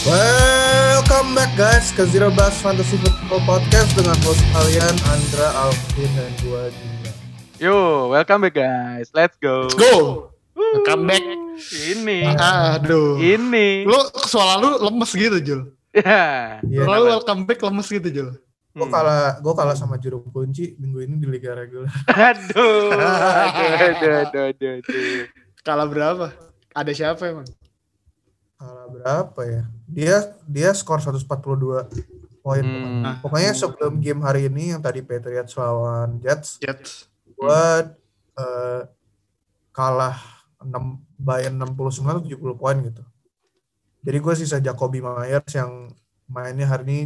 Welcome back guys ke Zero Bus Fantasy Football Podcast dengan host kalian Andra, Alvin, dan gua Dina. Yo, welcome back guys. Let's go. Let's go. Welcome back. Ini. Aduh. Ini. Lu suara lu lemes gitu, Jul. Ya. Iya, Suara lu welcome back lemes gitu, Jul. Gua Hmm. kalah, gua kalah sama juru kunci minggu ini di Liga Reguler. Aduh. Aduh, aduh, aduh, aduh, aduh. Kalah berapa? Ada siapa emang? Kalah berapa ya? Dia dia skor 142 poin. Hmm. pokoknya. Pokoknya sebelum game hari ini yang tadi Patriots lawan Jets, Jets. gua eh, kalah 6 by 69 atau 70 poin gitu. Jadi gue sisa Jacoby Myers yang mainnya hari ini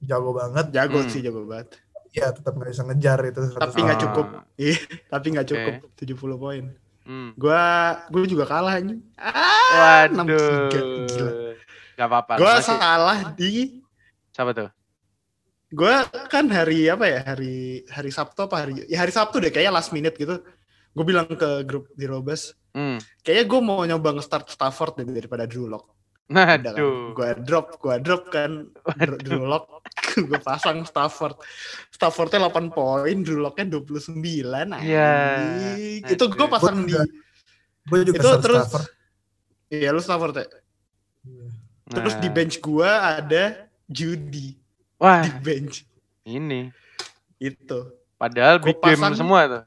jago banget. Jago Hmm. sih, jago banget. Ya tetap nggak bisa ngejar itu. Tapi 100. nggak Ah. cukup. Iya, tapi nggak cukup 70 poin. Hmm. Gua gua juga kalah anjing. Ah, 63. Gila. Waduh. Gak apa-apa. Gua Masih- salah di Siapa tuh? gua kan hari apa ya? Hari hari Sabtu apa hari ya hari Sabtu deh kayaknya last minute gitu. Gue bilang ke grup di Robes, Hmm. kayaknya gue mau nyoba nge-start Stafford deh daripada Drew Lock. Udah kan, gue drop, gue drop kan Drew Lock, gue pasang Stafford. Staffordnya 8 poin, Drew Locknya 29. Iya. anjing. Itu gue pasang Gua di, Gue juga itu terus, Stafford. iya lu Stafford ya. Terus di Nah. bench gue ada Judy Wah, di bench. ini. Itu. Padahal Gua big game pasang- semua tuh.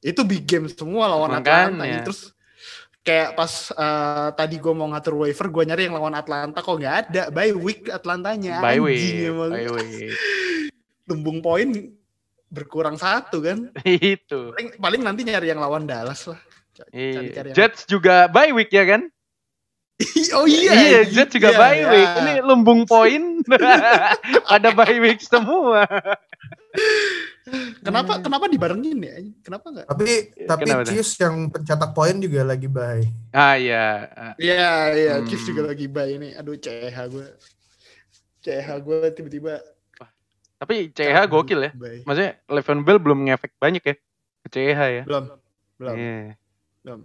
Itu big game semua lawan Makanya. Atlanta. Terus kayak pas eh, tadi gue mau ngatur waiver, gue nyari yang lawan Atlanta kok nggak ada. Bye week Atlantanya. By emang. By way. Lumbung poin berkurang satu kan. Itu. Paling, paling nanti nyari yang lawan Dallas lah. Iya. cari-cari yang- Jets juga bye week ya kan? oh iya. Iya. Jets juga Iya, bye iya. week. Ini lumbung poin. Ada bye week semua. Kenapa kenapa dibarengin ya? Kenapa enggak? Tapi tapi Kenapa? Chiefs yang pencetak poin juga lagi baik. Ah iya. Iya, iya, Hmm. Chiefs juga lagi bye ini. Aduh, CH gue. CH gue tiba-tiba Tapi CH gokil ya. bye. Maksudnya Le'Veon Bell belum ngefek banyak ya. Ke CH ya. Belum. Belum. Iya. Belum.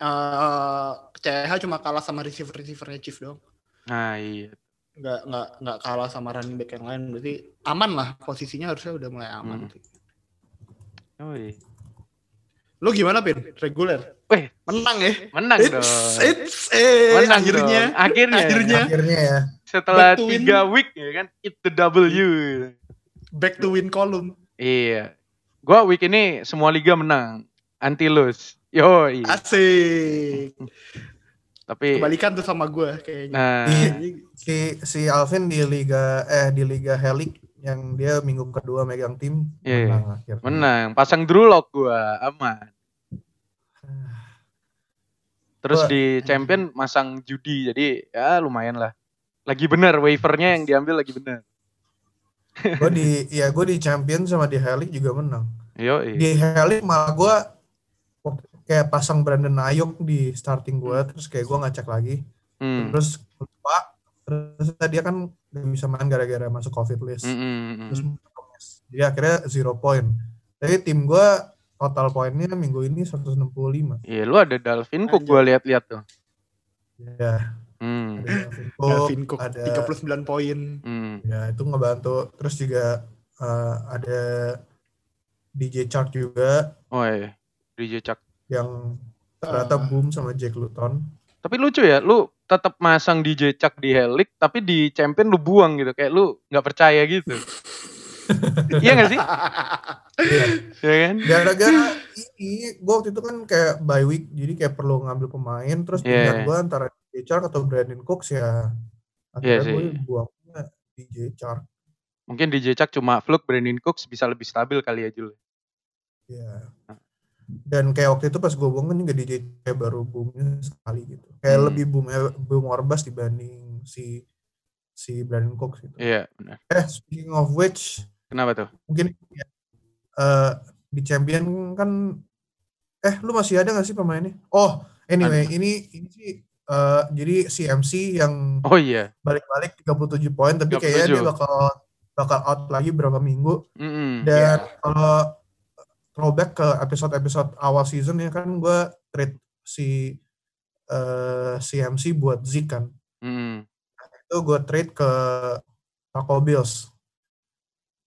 Eh, CH cuma kalah sama receiver-receivernya Chiefs dong. Nah iya. Nggak, nggak, nggak kalah sama running back yang lain. Berarti aman lah. Posisinya harusnya udah mulai aman. Hmm. Oh iya. Lu gimana, Pin? Reguler? Weh, Menang ya? menang It's, dong. it's, eh, Menang akhirnya. dong. Akhirnya. Akhirnya. Akhirnya ya. Setelah Back win. tiga week ya kan. It the W. Back to win column. Iya. Gua week ini semua liga menang. Anti lose. Yo, iya. Asik. Tapi Kebalikan tuh sama gue kayaknya. nah, Si si Alvin di liga eh di liga Helik yang dia minggu kedua megang tim Iya. menang akhirnya. menang. Pasang Drew Lock gua aman. Terus Wah. di champion masang judi jadi ya lumayan lah. Lagi bener waivernya yang diambil lagi bener. Gue di ya gue di champion sama di Helik juga menang. Yo, Di Helik malah gue kayak pasang Brandon Ayuk di starting gue terus kayak gue ngecek lagi Hmm. terus lupa terus dia kan gak bisa main gara-gara masuk covid list Mm, mm, mm, terus mm. jadi akhirnya zero point tapi tim gue total poinnya minggu ini 165 Iya, lu ada Dalvin Cook gua lihat-lihat tuh. ya Hmm. ada Dalvin Cook, Dalvin Cook ada 39 poin. Hmm. ya itu ngebantu terus juga eh, ada DJ Chark juga Oh iya. DJ Chuck. yang ternyata Ah. boom sama Jack Luton Tapi lucu ya, lu tetap masang DJ Chuck di Helik, tapi di champion lu buang gitu, kayak lu nggak percaya gitu. iya gak sih? Iya. Iya kan? gara-gara ini gue waktu itu kan kayak bye week jadi kayak perlu ngambil pemain terus Iya. pilihan gue antara DJ Chark atau Brandon Cooks ya akhirnya Iya sih. gue buangnya DJ Chark Mungkin DJ Chuck cuma fluke, Brandon Cooks bisa lebih stabil kali ya Jul. ya dan kayak waktu itu pas gue buang kan juga DJ kayak baru boomnya sekali gitu kayak Hmm. lebih boom boom Orbas dibanding si si Brandon Cooks gitu Iya, benar. eh speaking of which Kenapa tuh? mungkin ya, eh, di champion kan eh lu masih ada gak sih pemainnya oh anyway ini ini sih eh, jadi CMC yang Oh iya. balik-balik 37 poin tapi kayaknya 37. dia bakal bakal out lagi berapa minggu Mm-mm. dan kalau throwback ke episode-episode awal season ya kan gue trade si eh, CMC buat Zeke kan Mm-mm. itu gue trade ke Taco Bills.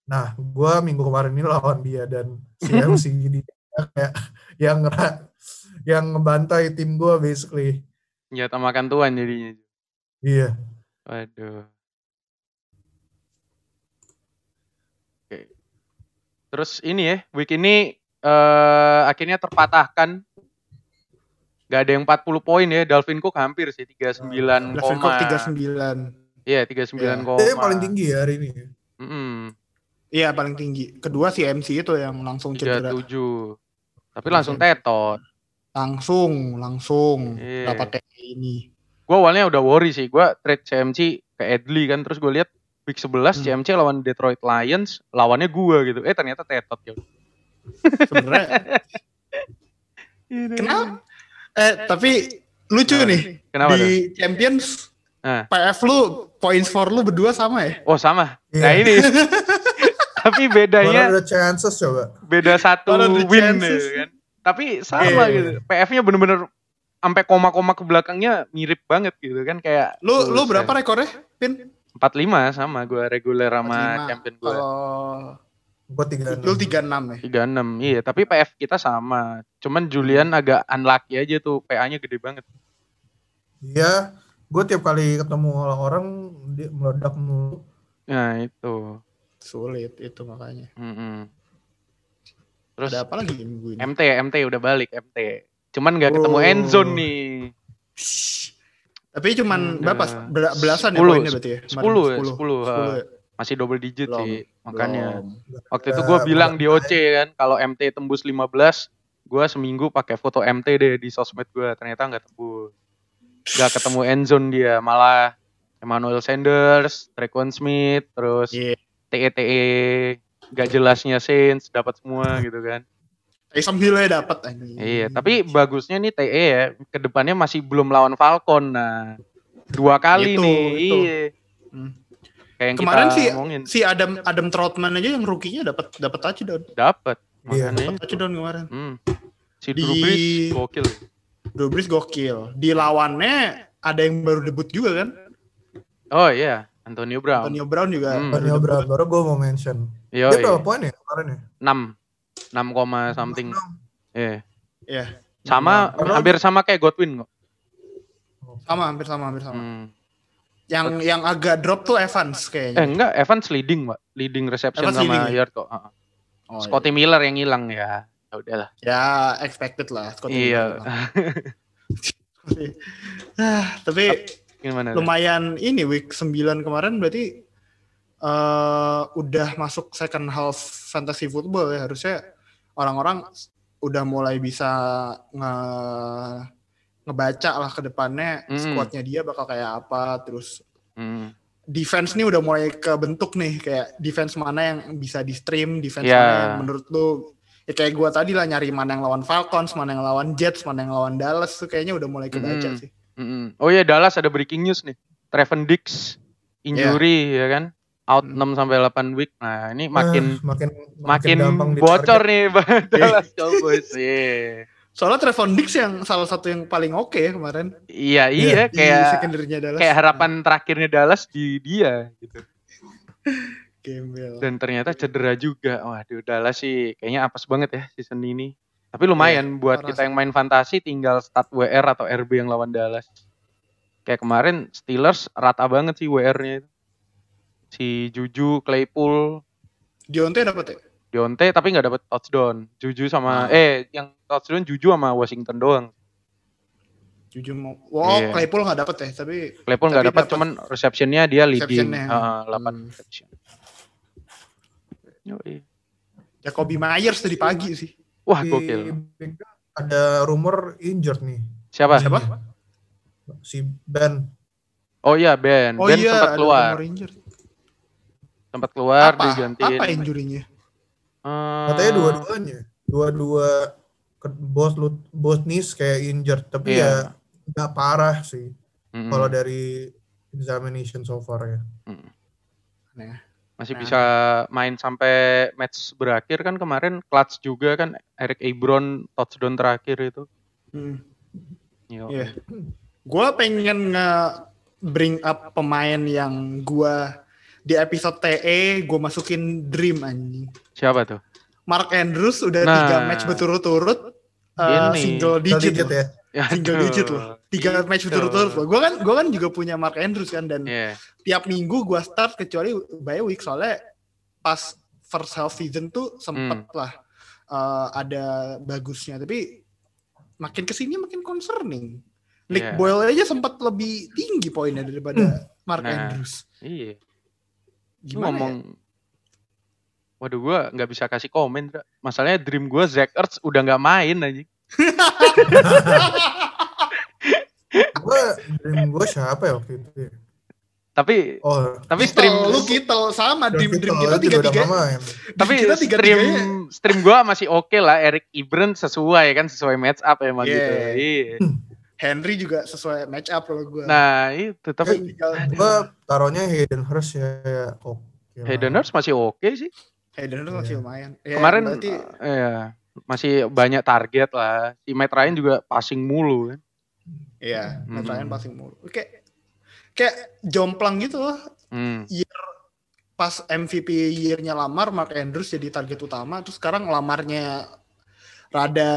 Nah, gue minggu kemarin ini lawan dia dan si MC ini kayak yang yang ngebantai tim gue basically. Jatah makan tuan jadinya. Iya. Waduh. Oke. Terus ini ya, week ini eh akhirnya terpatahkan. Gak ada yang 40 poin ya. Dalvin Cook hampir sih 39 Dalvin. Cook 39. Iya, 39 Iya. koma. Dia yang paling tinggi ya hari ini. Mm-mm, Iya paling tinggi. Kedua si MC itu yang langsung cedera. 37. Tapi langsung tetot. Langsung, langsung Iya. dapat kayak ini. Gue awalnya udah worry sih. Gue trade CMC ke Edley kan. Terus gue lihat week 11 Hmm. CMC lawan Detroit Lions. Lawannya gue gitu. Eh ternyata tetot ya. Sebenarnya kenapa? Eh tapi lucu Kenapa? nih Kenapa tuh? di Champions Nah. PF lu points for lu berdua sama ya? Oh sama. Iya. Nah ini. Tapi Baru bedanya ada chances coba. beda satu win chances. ya kan. Tapi sama Iya. gitu. PF-nya bener-bener sampai koma-koma ke belakangnya mirip banget gitu kan kayak Lu lu berapa rekornya? Pin? 45 sama gue reguler sama 45. champion gue. Kalau Gue tiga lu 36 ya. 36. Iya, tapi PF kita sama. Cuman Julian agak unlucky aja tuh. PA-nya gede banget. Iya. Gue tiap kali ketemu orang dia meledak mulu. Nah, itu. Sulit itu makanya. Mm-mm. Terus Ada apa lagi minggu ini? MT, MT udah balik MT. Cuman nggak ketemu Oh. endzone nih. Tapi cuman Hmm, berapa? Bela- Belasan ya 10, poinnya berarti ya? Kemarin 10 ya, 10, 10 ha. ya? Masih double digit Belum, sih. Makanya Belum. waktu itu Ya, gue bilang di. OC kan kalau MT tembus 15, gue seminggu pakai foto MT deh di sosmed gue. Ternyata nggak tembus. Nggak ketemu endzone dia, malah Emmanuel Sanders, Trequan Smith, terus Iya. TE-TE gak jelasnya Saints dapat semua gitu kan. Taysom Hill ya dapat anjing. Iya, tapi bagusnya nih TE ya, ke depannya masih belum lawan Falcon. Nah, dua kali Itu, nih. itu. Iya. Hmm. Kayak yang Kemarin kita sih ngomongin. si Adam Adam Troutman aja yang rookie-nya dapat dapat touchdown. Dapat. Iya. Makanya. Dapat touchdown kemarin. Hmm. Si Di- Drew Brees gokil. Drew Brees gokil. Di lawannya ada yang baru debut juga kan? Oh iya, Antonio Brown. Antonio Brown juga. Hmm. Antonio Brown baru gue mau mention. Yo, Dia berapa poin ya kemarin ya? 6. 6, koma something. Iya. Iya. Sama Brown. hampir sama kayak Godwin kok. Sama hampir sama hampir sama. Hmm. Yang yang agak drop tuh Evans Eh kayaknya. enggak, Evans leading, Pak. Leading reception Evans sama leading ya? yard kok. Uh-uh. Oh, Scotty Miller yang hilang ya. Ya udahlah. iya. Ya expected lah. Scotty Iya. Miller. Ah, tapi Gimana? lumayan ini week 9 kemarin berarti eh udah masuk second half fantasy football ya harusnya orang-orang udah mulai bisa nge ngebaca lah ke depannya Mm. squadnya dia bakal kayak apa terus Hmm. defense nih udah mulai kebentuk nih kayak defense mana yang bisa di stream defense Ya. mana yang menurut lu ya kayak gua tadi lah nyari mana yang lawan Falcons mana yang lawan Jets mana yang lawan Dallas tuh kayaknya udah mulai kebaca Mm. sih Mm-mm. Oh iya Dallas ada breaking news nih. Trevin Dix injury ya kan. Out Hmm. 6 sampai 8 week. Nah, ini makin Eh, makin makin gampang bocor nih Dallas Cowboys. Iya. soalnya Trevon Dix yang salah satu yang paling oke ya kemarin Iya, iya Iya, di kayak secondary-nya Dallas kayak harapan terakhirnya Dallas di dia gitu. Gembel. Dan ternyata cedera juga. Waduh, Dallas sih kayaknya apes banget ya season ini. Tapi lumayan buat parah kita yang main fantasi tinggal start WR atau RB yang lawan Dallas. Kayak kemarin Steelers rata banget sih WR-nya itu. Si Juju, Claypool, Dionte dapat ya Dionte tapi nggak dapat touchdown. Juju sama Ah. eh yang touchdown Juju sama Washington doang. jujur mau wow Iya. Claypool nggak dapat ya tapi Claypool nggak dapat cuman receptionnya dia leading receptionnya. Heeh, 8 Hmm. reception. Yoi. Jacoby Myers tadi pagi sih Wah, Di gokil. Ada rumor injured nih. Siapa? Siapa? Si Ben. Oh iya Ben. oh ben iya sempat ada keluar. rumor injured. Sempat keluar apa digantiin. apa injurinya Eh, Katanya dua-duanya. Dua-dua bos lu bos nis kayak injured. Tapi Iya. ya nggak parah sih. mm-mm. Kalau dari examination so far ya. Aneh. masih Nah. bisa main sampai match berakhir kan kemarin clutch juga kan Eric Ebron touchdown terakhir itu. hmm. Yo. Iya. gue pengen nge bring up pemain yang gua di episode TE gue masukin Dream anjing. Siapa tuh? Mark Andrews udah Nah. tiga match berturut-turut uh, Ini. single digit, ya. Ya, single aduh, digit loh. Tiga match gitu. berturut-turut loh. Gue kan gue kan juga punya Mark Andrews kan dan Iya. tiap minggu gue start kecuali bye week soalnya pas first half season tuh sempet Hmm. lah uh, ada bagusnya tapi makin ke sini makin concerning. Nick Iya. Boyle aja sempat lebih tinggi poinnya daripada Mark Nah. Andrews. Iya. Gimana ngomong ya? Waduh gua nggak bisa kasih komen, Dra. Masalahnya dream gua Zach Ertz udah nggak main aja. Gue dream gue siapa ya waktu itu? ya? Tapi Oh, tapi stream lu Kittel sama dream dream kita tiga tiga tapi kita tiga stream tiganya stream gua masih oke lah Eric Ibran sesuai kan sesuai match up emang Yeah. gitu. Iya. Henry juga sesuai match up kalau gue Nah, itu tapi Gue taruhnya Hayden Hurst ya. ya. Oke. lah. Hayden Hurst masih oke sih. Hayden Hurst masih Iya. lumayan Ya, Kemarin berarti eh, ya, masih banyak target lah. Si Matt Ryan juga passing mulu kan. Iya, Matt Hmm. Ryan passing mulu. Kayak kayak jomplang gitu loh. Hmm. Pas MVP year-nya Lamar, Mark Andrews jadi target utama. Terus sekarang Lamarnya rada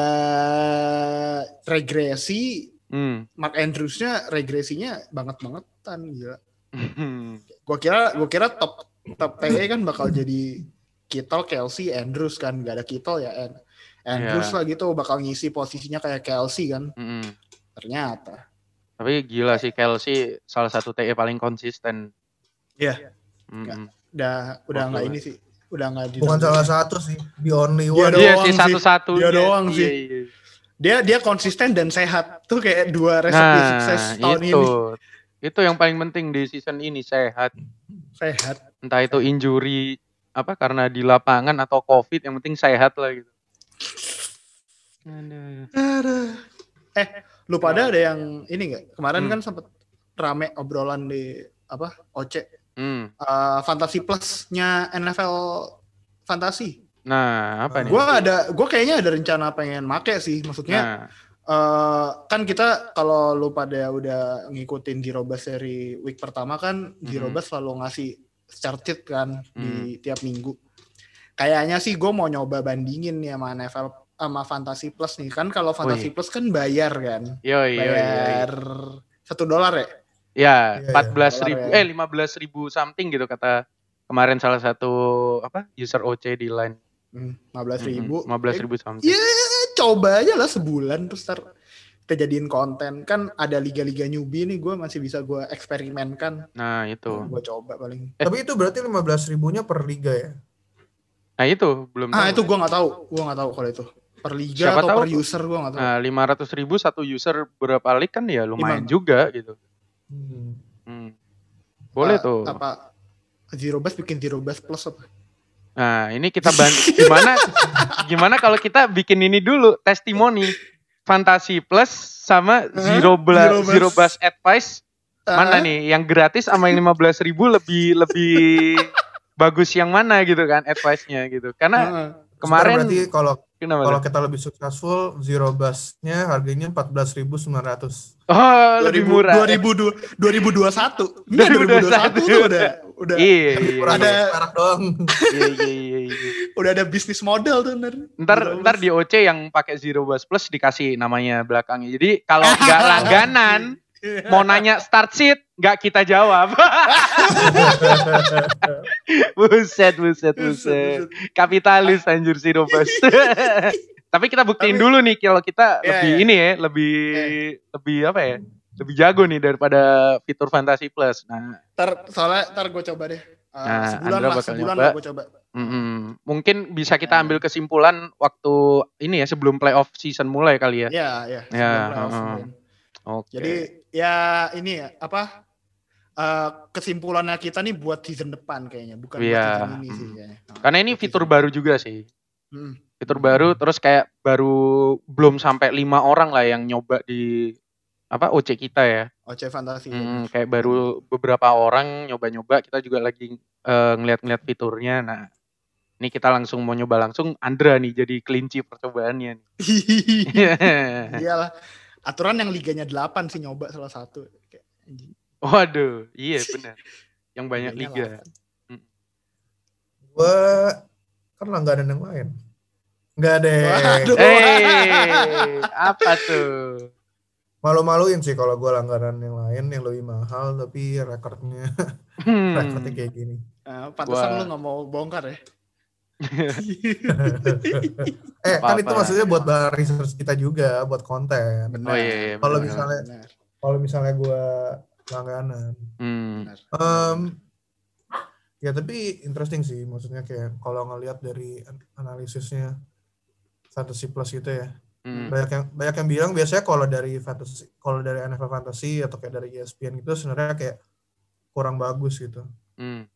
regresi. Hmm. Mark Andrews-nya regresinya banget-bangetan gila. Gua kira gua kira top top TE kan bakal jadi Kittle, Kelsey, Andrews kan. Gak ada Kittle ya An- Andrews Iya. lah gitu bakal ngisi posisinya kayak Kelsey kan. Hmm. Ternyata. Tapi gila sih Kelsey salah satu TE paling konsisten. Iya. Hmm. Udah udah nggak ini sih. Udah nggak di Bukan salah satu sih. The only Dia one. doang Iya sih sih. satu-satu. Dia doang sih. Iya, dia dia konsisten dan sehat tuh kayak dua resepi Nah, sukses tahun itu. ini Itu yang paling penting di season ini sehat. sehat Entah itu injury apa karena di lapangan atau covid yang penting sehat lah gitu. Aduh. eh lu pada ada yang ini nggak kemarin Hmm. kan sempet rame obrolan di apa OC Hmm. uh, Fantasy Plus-nya NFL Fantasi. Nah, apa nih? Gue ada, gue kayaknya ada rencana pengen make sih. Maksudnya Nah, eh, kan kita kalau lu pada udah ngikutin Zero Bus dari week pertama kan Zero Mhm. Bus selalu ngasih chart sheet kan Hmm. di tiap minggu. Kayaknya sih gue mau nyoba bandingin nih sama NFL sama Fantasy Plus nih kan kalau Fantasy Wih. Plus kan bayar kan, yo yo yo. bayar satu dolar ya. Ya, Iya, empat belas ribu, ya. eh lima belas ribu something gitu kata kemarin salah satu apa user OC di line. Lima belas ribu. Lima belas ribu something. Ya coba aja lah sebulan terus ntar kita jadiin konten kan ada liga-liga newbie nih gue masih bisa gue eksperimenkan Nah itu. gue coba paling Eh. Tapi itu berarti 15 ribunya per liga ya? Nah itu belum. ah tahu. itu gue nggak tahu gue nggak tahu kalau itu per liga Siapa atau tahu per user gue nggak tahu Nah lima ratus ribu satu user berapa league kan ya lumayan Gimana? juga gitu. Hmm. Hmm. Boleh Apa- tuh. apa zero bus bikin zero bus plus apa Nah, ini kita bantu gimana gimana kalau kita bikin ini dulu testimoni Fantasi Plus sama Zero Bla, Zero Bus. Zero Bus Advice mana Ah, nih yang gratis sama yang 15.000 ribu lebih lebih bagus yang mana gitu kan advice-nya gitu. Karena ah. kemarin Berarti kalau kenapa? kalau kita lebih successful, zero busnya harganya 14.900. Oh, lebih murah. 2000 2021 Enggak 2021 tuh udah udah Iya, iya, Kurang Ada- perak doang. iya, iya, iya, iya. udah ada bisnis model tuh ntar Ntar Zero ntar Bus. di OC yang pakai Zero Bus Plus dikasih namanya belakangnya. Jadi kalau nggak langganan mau nanya start sheet nggak kita jawab. buset, buset, buset. Kapitalis anjir Zero Bus. Tapi kita buktiin Tapi- dulu nih kalau kita Iya, lebih iya. ini ya, lebih lebih apa ya? Lebih jago nih daripada fitur Fantasy Plus. Nah, Ntar soalnya ntar gue coba deh. Uh, Nah, sebulan Andra lah, sebulan nyoba. lah gue coba. mm-mm. mungkin bisa kita Nah. ambil kesimpulan waktu ini ya sebelum playoff season mulai kali ya. Ya, ya. Ya. Oke. Jadi ya ini ya apa uh, kesimpulannya kita nih buat season depan kayaknya, bukan buat Iya, season ini sih kayaknya. Karena ini fitur baru juga sih. Hmm. Fitur baru terus kayak baru belum sampai lima orang lah yang nyoba di apa OC kita ya. OC Fantasi. Hmm, kayak baru beberapa orang nyoba-nyoba kita juga lagi eh, ngeliat-ngeliat fiturnya. Nah, ini kita langsung mau nyoba langsung Andra nih jadi kelinci percobaannya nih. Iyalah. Aturan yang liganya 8 sih nyoba salah satu. Kayak, anjing. Waduh, iya benar. Yang banyak Liganya liga. Gue kan langganan yang lain. Enggak deh. Waduh. Eh, apa tuh? Malu-maluin sih kalau gue langganan yang lain yang lebih mahal tapi rekornya Hmm. rekornya kayak gini. Ah, pantesan Gua- lu nggak mau bongkar ya. Eh kan itu maksudnya buat bahan research kita juga, buat konten. Benar. Oh, iya, iya, Kalau misalnya Benar. kalau misalnya gue langganan, Hmm. Benar. Em, ya tapi interesting sih, maksudnya kayak kalau ngelihat dari an- analisisnya fantasy plus gitu ya, Hmm. banyak yang banyak yang bilang biasanya kalau dari fantasy, kalau dari NFL fantasy atau kayak dari ESPN gitu sebenarnya kayak kurang bagus gitu. Hmm.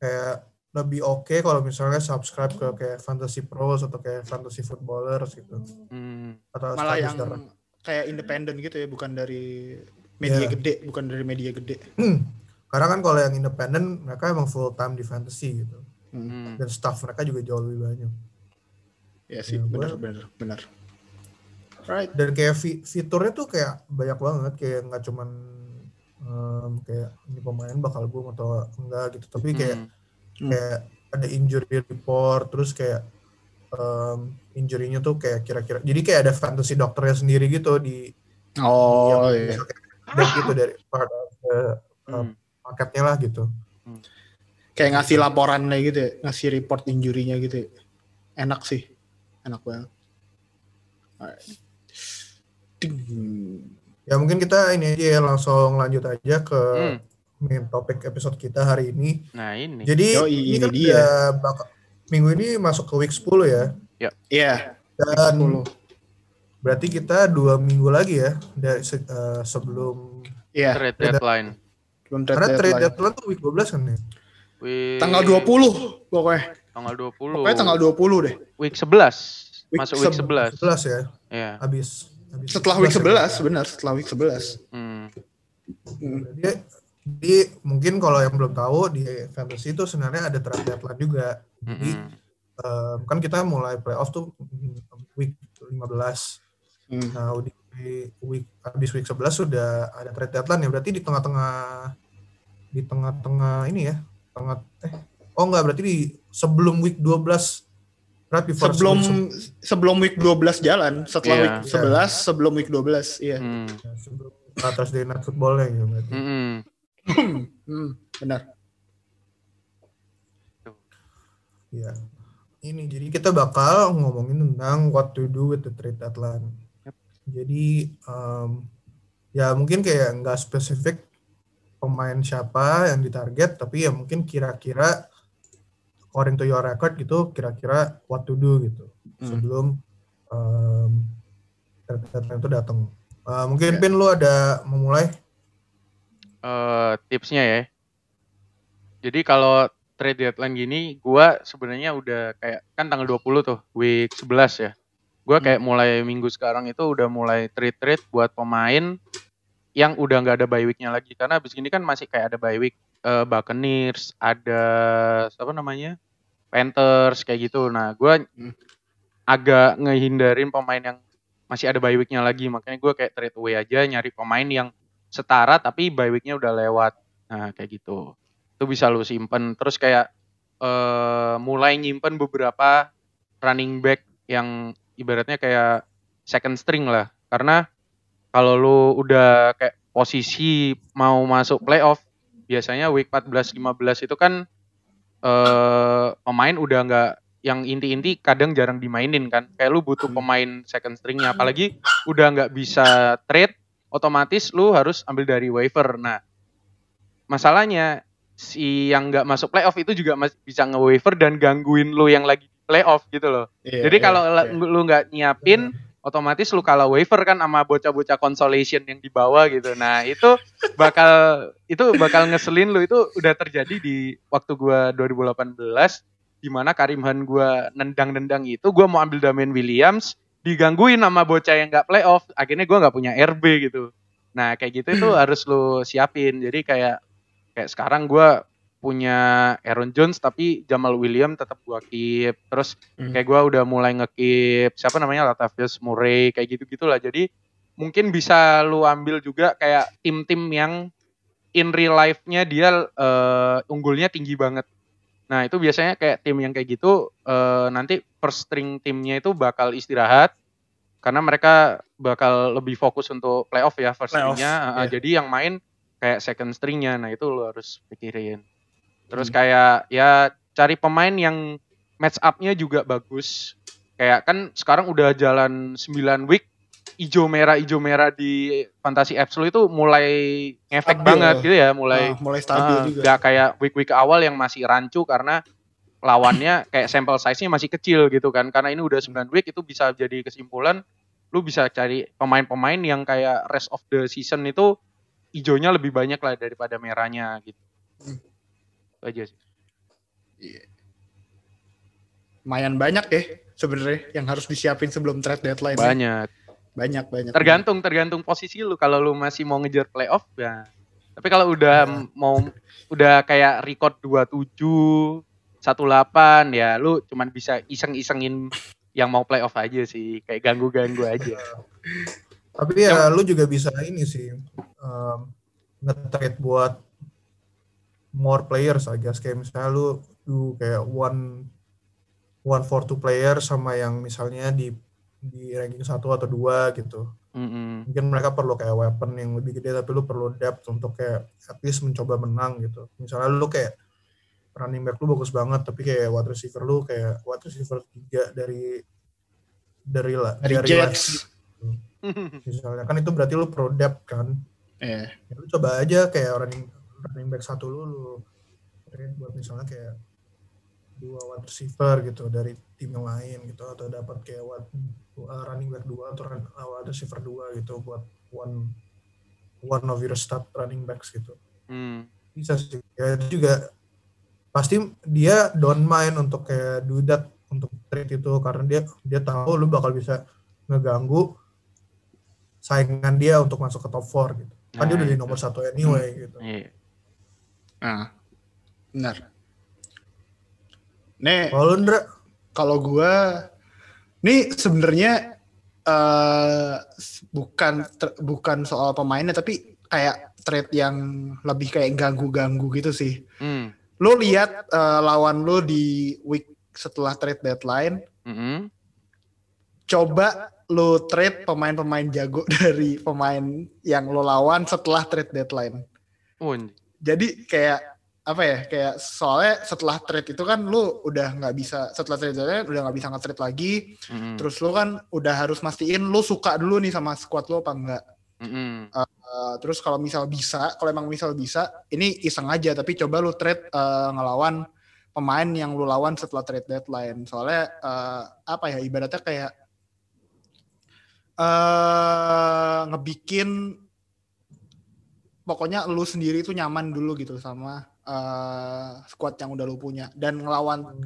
Kayak lebih oke kalau misalnya subscribe ke kayak fantasy pros atau kayak fantasy footballers gitu Hmm. atau Malah yang established kayak independen gitu ya, bukan dari media Iya. gede, bukan dari media gede. Hmm. Karena kan kalau yang independen mereka emang full time di fantasy gitu. Hmm. Hmm. Dan staff mereka juga jauh lebih banyak. Ya sih, Ya, benar gua- benar benar. Right. Dan kayak fi- fiturnya tuh kayak banyak banget kayak nggak cuman em, kayak ini pemain bakal boom atau enggak gitu. Tapi kayak Hmm. Hmm. kayak ada injury report terus kayak em, injury-nya tuh kayak kira-kira jadi kayak ada fantasy dokternya sendiri gitu di Oh yang iya. dan gitu dari part of the Hmm. marketnya lah gitu. Kayak ngasih laporannya gitu ya, ngasih report injury-nya gitu ya. Enak sih. Enak banget. Alright. Ding. Ya mungkin kita ini aja ya langsung lanjut aja ke Hmm. main topik episode kita hari ini. Nah ini. Jadi Yoi, ini ini kan dia. udah bakal- minggu ini masuk ke week 10 ya. Iya, Dan 10. berarti kita dua minggu lagi ya dari se- eh, sebelum Iya, Trade deadline. belum trade karena trade deadline. deadline tuh week 12 kan ya. Week, Tanggal 20 pokoknya. Tanggal 20. Pokoknya tanggal 20 deh. Week 11. Week Masuk week seb- 11. 11 ya. Iya. Habis habis Setelah week 11, ya. benar, setelah week 11. Hmm. Hmm. Jadi, jadi mungkin kalau yang belum tahu di fantasy itu sebenarnya ada trade deadline juga. Jadi Mm-mm. em, kan kita mulai playoff tuh week 15. Hmm. Nah, di week habis week 11 sudah ada trade deadline ya. Berarti di tengah-tengah di tengah-tengah ini ya. Tengah eh oh enggak berarti di sebelum week 12 right before Sebelum week sebelum week 12 jalan, setelah Iya. week 11, sebelum week 12, iya. Hmm. se- sebelum uh, Thursday night footballnya ya berarti. Mm-mm. Hmm, benar. Iya. Ini jadi kita bakal ngomongin tentang what to do with the trade deadline. Yep. Jadi em, ya mungkin kayak nggak spesifik pemain siapa yang ditarget, tapi ya mungkin kira-kira according to your record gitu, kira-kira what to do gitu Hmm. sebelum trade deadline itu datang. Eh, mungkin Ya. Pin lu ada memulai? eh tipsnya ya. Jadi kalau trade deadline gini, gua sebenarnya udah kayak kan tanggal 20 tuh, week 11 ya. Gua kayak mulai minggu sekarang itu udah mulai trade-trade buat pemain yang udah nggak ada bye week-nya lagi karena abis ini kan masih kayak ada bye week eh, Buccaneers, ada apa namanya? Panthers kayak gitu. Nah, gua Hmm. agak ngehindarin pemain yang masih ada bye week-nya lagi, makanya gua kayak trade away aja nyari pemain yang setara tapi bye week-nya udah lewat. Nah, kayak gitu. Itu bisa lu simpen. Terus kayak eh mulai nyimpen beberapa running back yang ibaratnya kayak second string lah. Karena kalau lu udah kayak posisi mau masuk playoff, biasanya week 14 15 itu kan eh pemain udah nggak yang inti-inti kadang jarang dimainin kan. Kayak lu butuh Hmm. pemain second stringnya apalagi udah nggak bisa trade otomatis lu harus ambil dari waiver. Nah, masalahnya si yang nggak masuk playoff itu juga masih bisa nge-waiver dan gangguin lu yang lagi playoff gitu loh. Iya, Jadi iya, kalau la- iya. lu nggak nyiapin, otomatis lu kalah waiver kan sama bocah-bocah consolation yang di bawah gitu. Nah itu bakal itu bakal ngeselin lu itu udah terjadi di waktu gua 2018 di mana Karim Han gua nendang-nendang itu gua mau ambil Damian Williams digangguin sama bocah yang nggak playoff akhirnya gua nggak punya RB gitu. Nah kayak gitu itu harus lu siapin. Jadi kayak kayak sekarang gua punya Aaron Jones tapi Jamal Williams tetap gua keep. Terus Hmm. kayak gua udah mulai nge-keep siapa namanya Latavius Murray kayak gitu gitulah. Jadi mungkin bisa lu ambil juga kayak tim-tim yang in real life-nya dia eh, unggulnya tinggi banget. Nah itu biasanya kayak tim yang kayak gitu eh, nanti first string timnya itu bakal istirahat karena mereka bakal lebih fokus untuk playoff ya first Playoff, stringnya. Eh, iya. Jadi yang main kayak second stringnya. Nah itu lo harus pikirin. Terus Hmm. kayak ya cari pemain yang match up-nya juga bagus. Kayak kan sekarang udah jalan 9 week ijo merah ijo merah di Fantasy Absolute itu mulai ngefek Stabil. banget gitu ya, mulai Ah, mulai stabil ah, juga. nggak kayak week-week awal yang masih rancu karena lawannya kayak sampel size-nya masih kecil gitu kan. Karena ini udah 9 week itu bisa jadi kesimpulan lu bisa cari pemain-pemain yang kayak rest of the season itu ijonya lebih banyak lah daripada merahnya gitu. Hmm. Itu aja sih. Lumayan banyak ya sebenarnya yang harus disiapin sebelum trade deadline. ya. Banyak. Banyak banyak. Tergantung tergantung posisi lu. Kalau lu masih mau ngejar playoff ya. Tapi kalau udah Ya. mau udah kayak record 27 18 ya lu cuman bisa iseng-isengin yang mau playoff aja sih. Kayak ganggu-ganggu aja. Tapi ya lu juga bisa ini sih um, nge-trade buat more players I guess kayak misalnya lu du kayak one one for two player sama yang misalnya di di ranking satu atau dua gitu. Mm-mm. Mungkin mereka perlu kayak weapon yang lebih gede tapi lu perlu depth untuk kayak at least mencoba menang gitu. Misalnya lu kayak running back lu bagus banget tapi kayak wide receiver lu kayak wide receiver tiga dari dari la- dari last Jets. misalnya kan itu berarti lu pro depth kan Eh, ya lu coba aja kayak running running back satu lu lu trade buat misalnya kayak dua wide receiver gitu dari tim yang lain gitu atau dapat kayak wide, uh, running back dua atau run, uh, wide receiver dua gitu buat one one of your start running backs gitu Hmm. bisa sih ya itu juga pasti dia don't mind untuk kayak do that untuk trade itu karena dia dia tahu lu bakal bisa ngeganggu saingan dia untuk masuk ke top 4 gitu kan dia Nah, udah di itu. nomor satu anyway gitu Iya. Nah, benar. Nih, kalau kalau gua nih sebenarnya eh bukan ter- bukan soal pemainnya tapi kayak trade yang lebih kayak ganggu-ganggu gitu sih. Hmm. Lu lihat eh, lawan lu di week setelah trade deadline, Mm-mm. coba lu trade pemain-pemain jago dari pemain yang lu lawan setelah trade deadline. Oh. Jadi kayak apa ya kayak soalnya setelah trade itu kan lu udah nggak bisa setelah trade deadline udah nggak bisa nge-trade lagi Mm-mm. terus lu kan udah harus mastiin lu suka dulu nih sama squad lu apa enggak Mm-mm. Uh, terus kalau misal bisa kalau emang misal bisa ini iseng aja tapi coba lu trade uh, ngelawan pemain yang lu lawan setelah trade deadline soalnya uh, apa ya ibaratnya kayak uh, ngebikin pokoknya lu sendiri tuh nyaman dulu gitu sama uh, squad yang udah lu punya. Dan ngelawan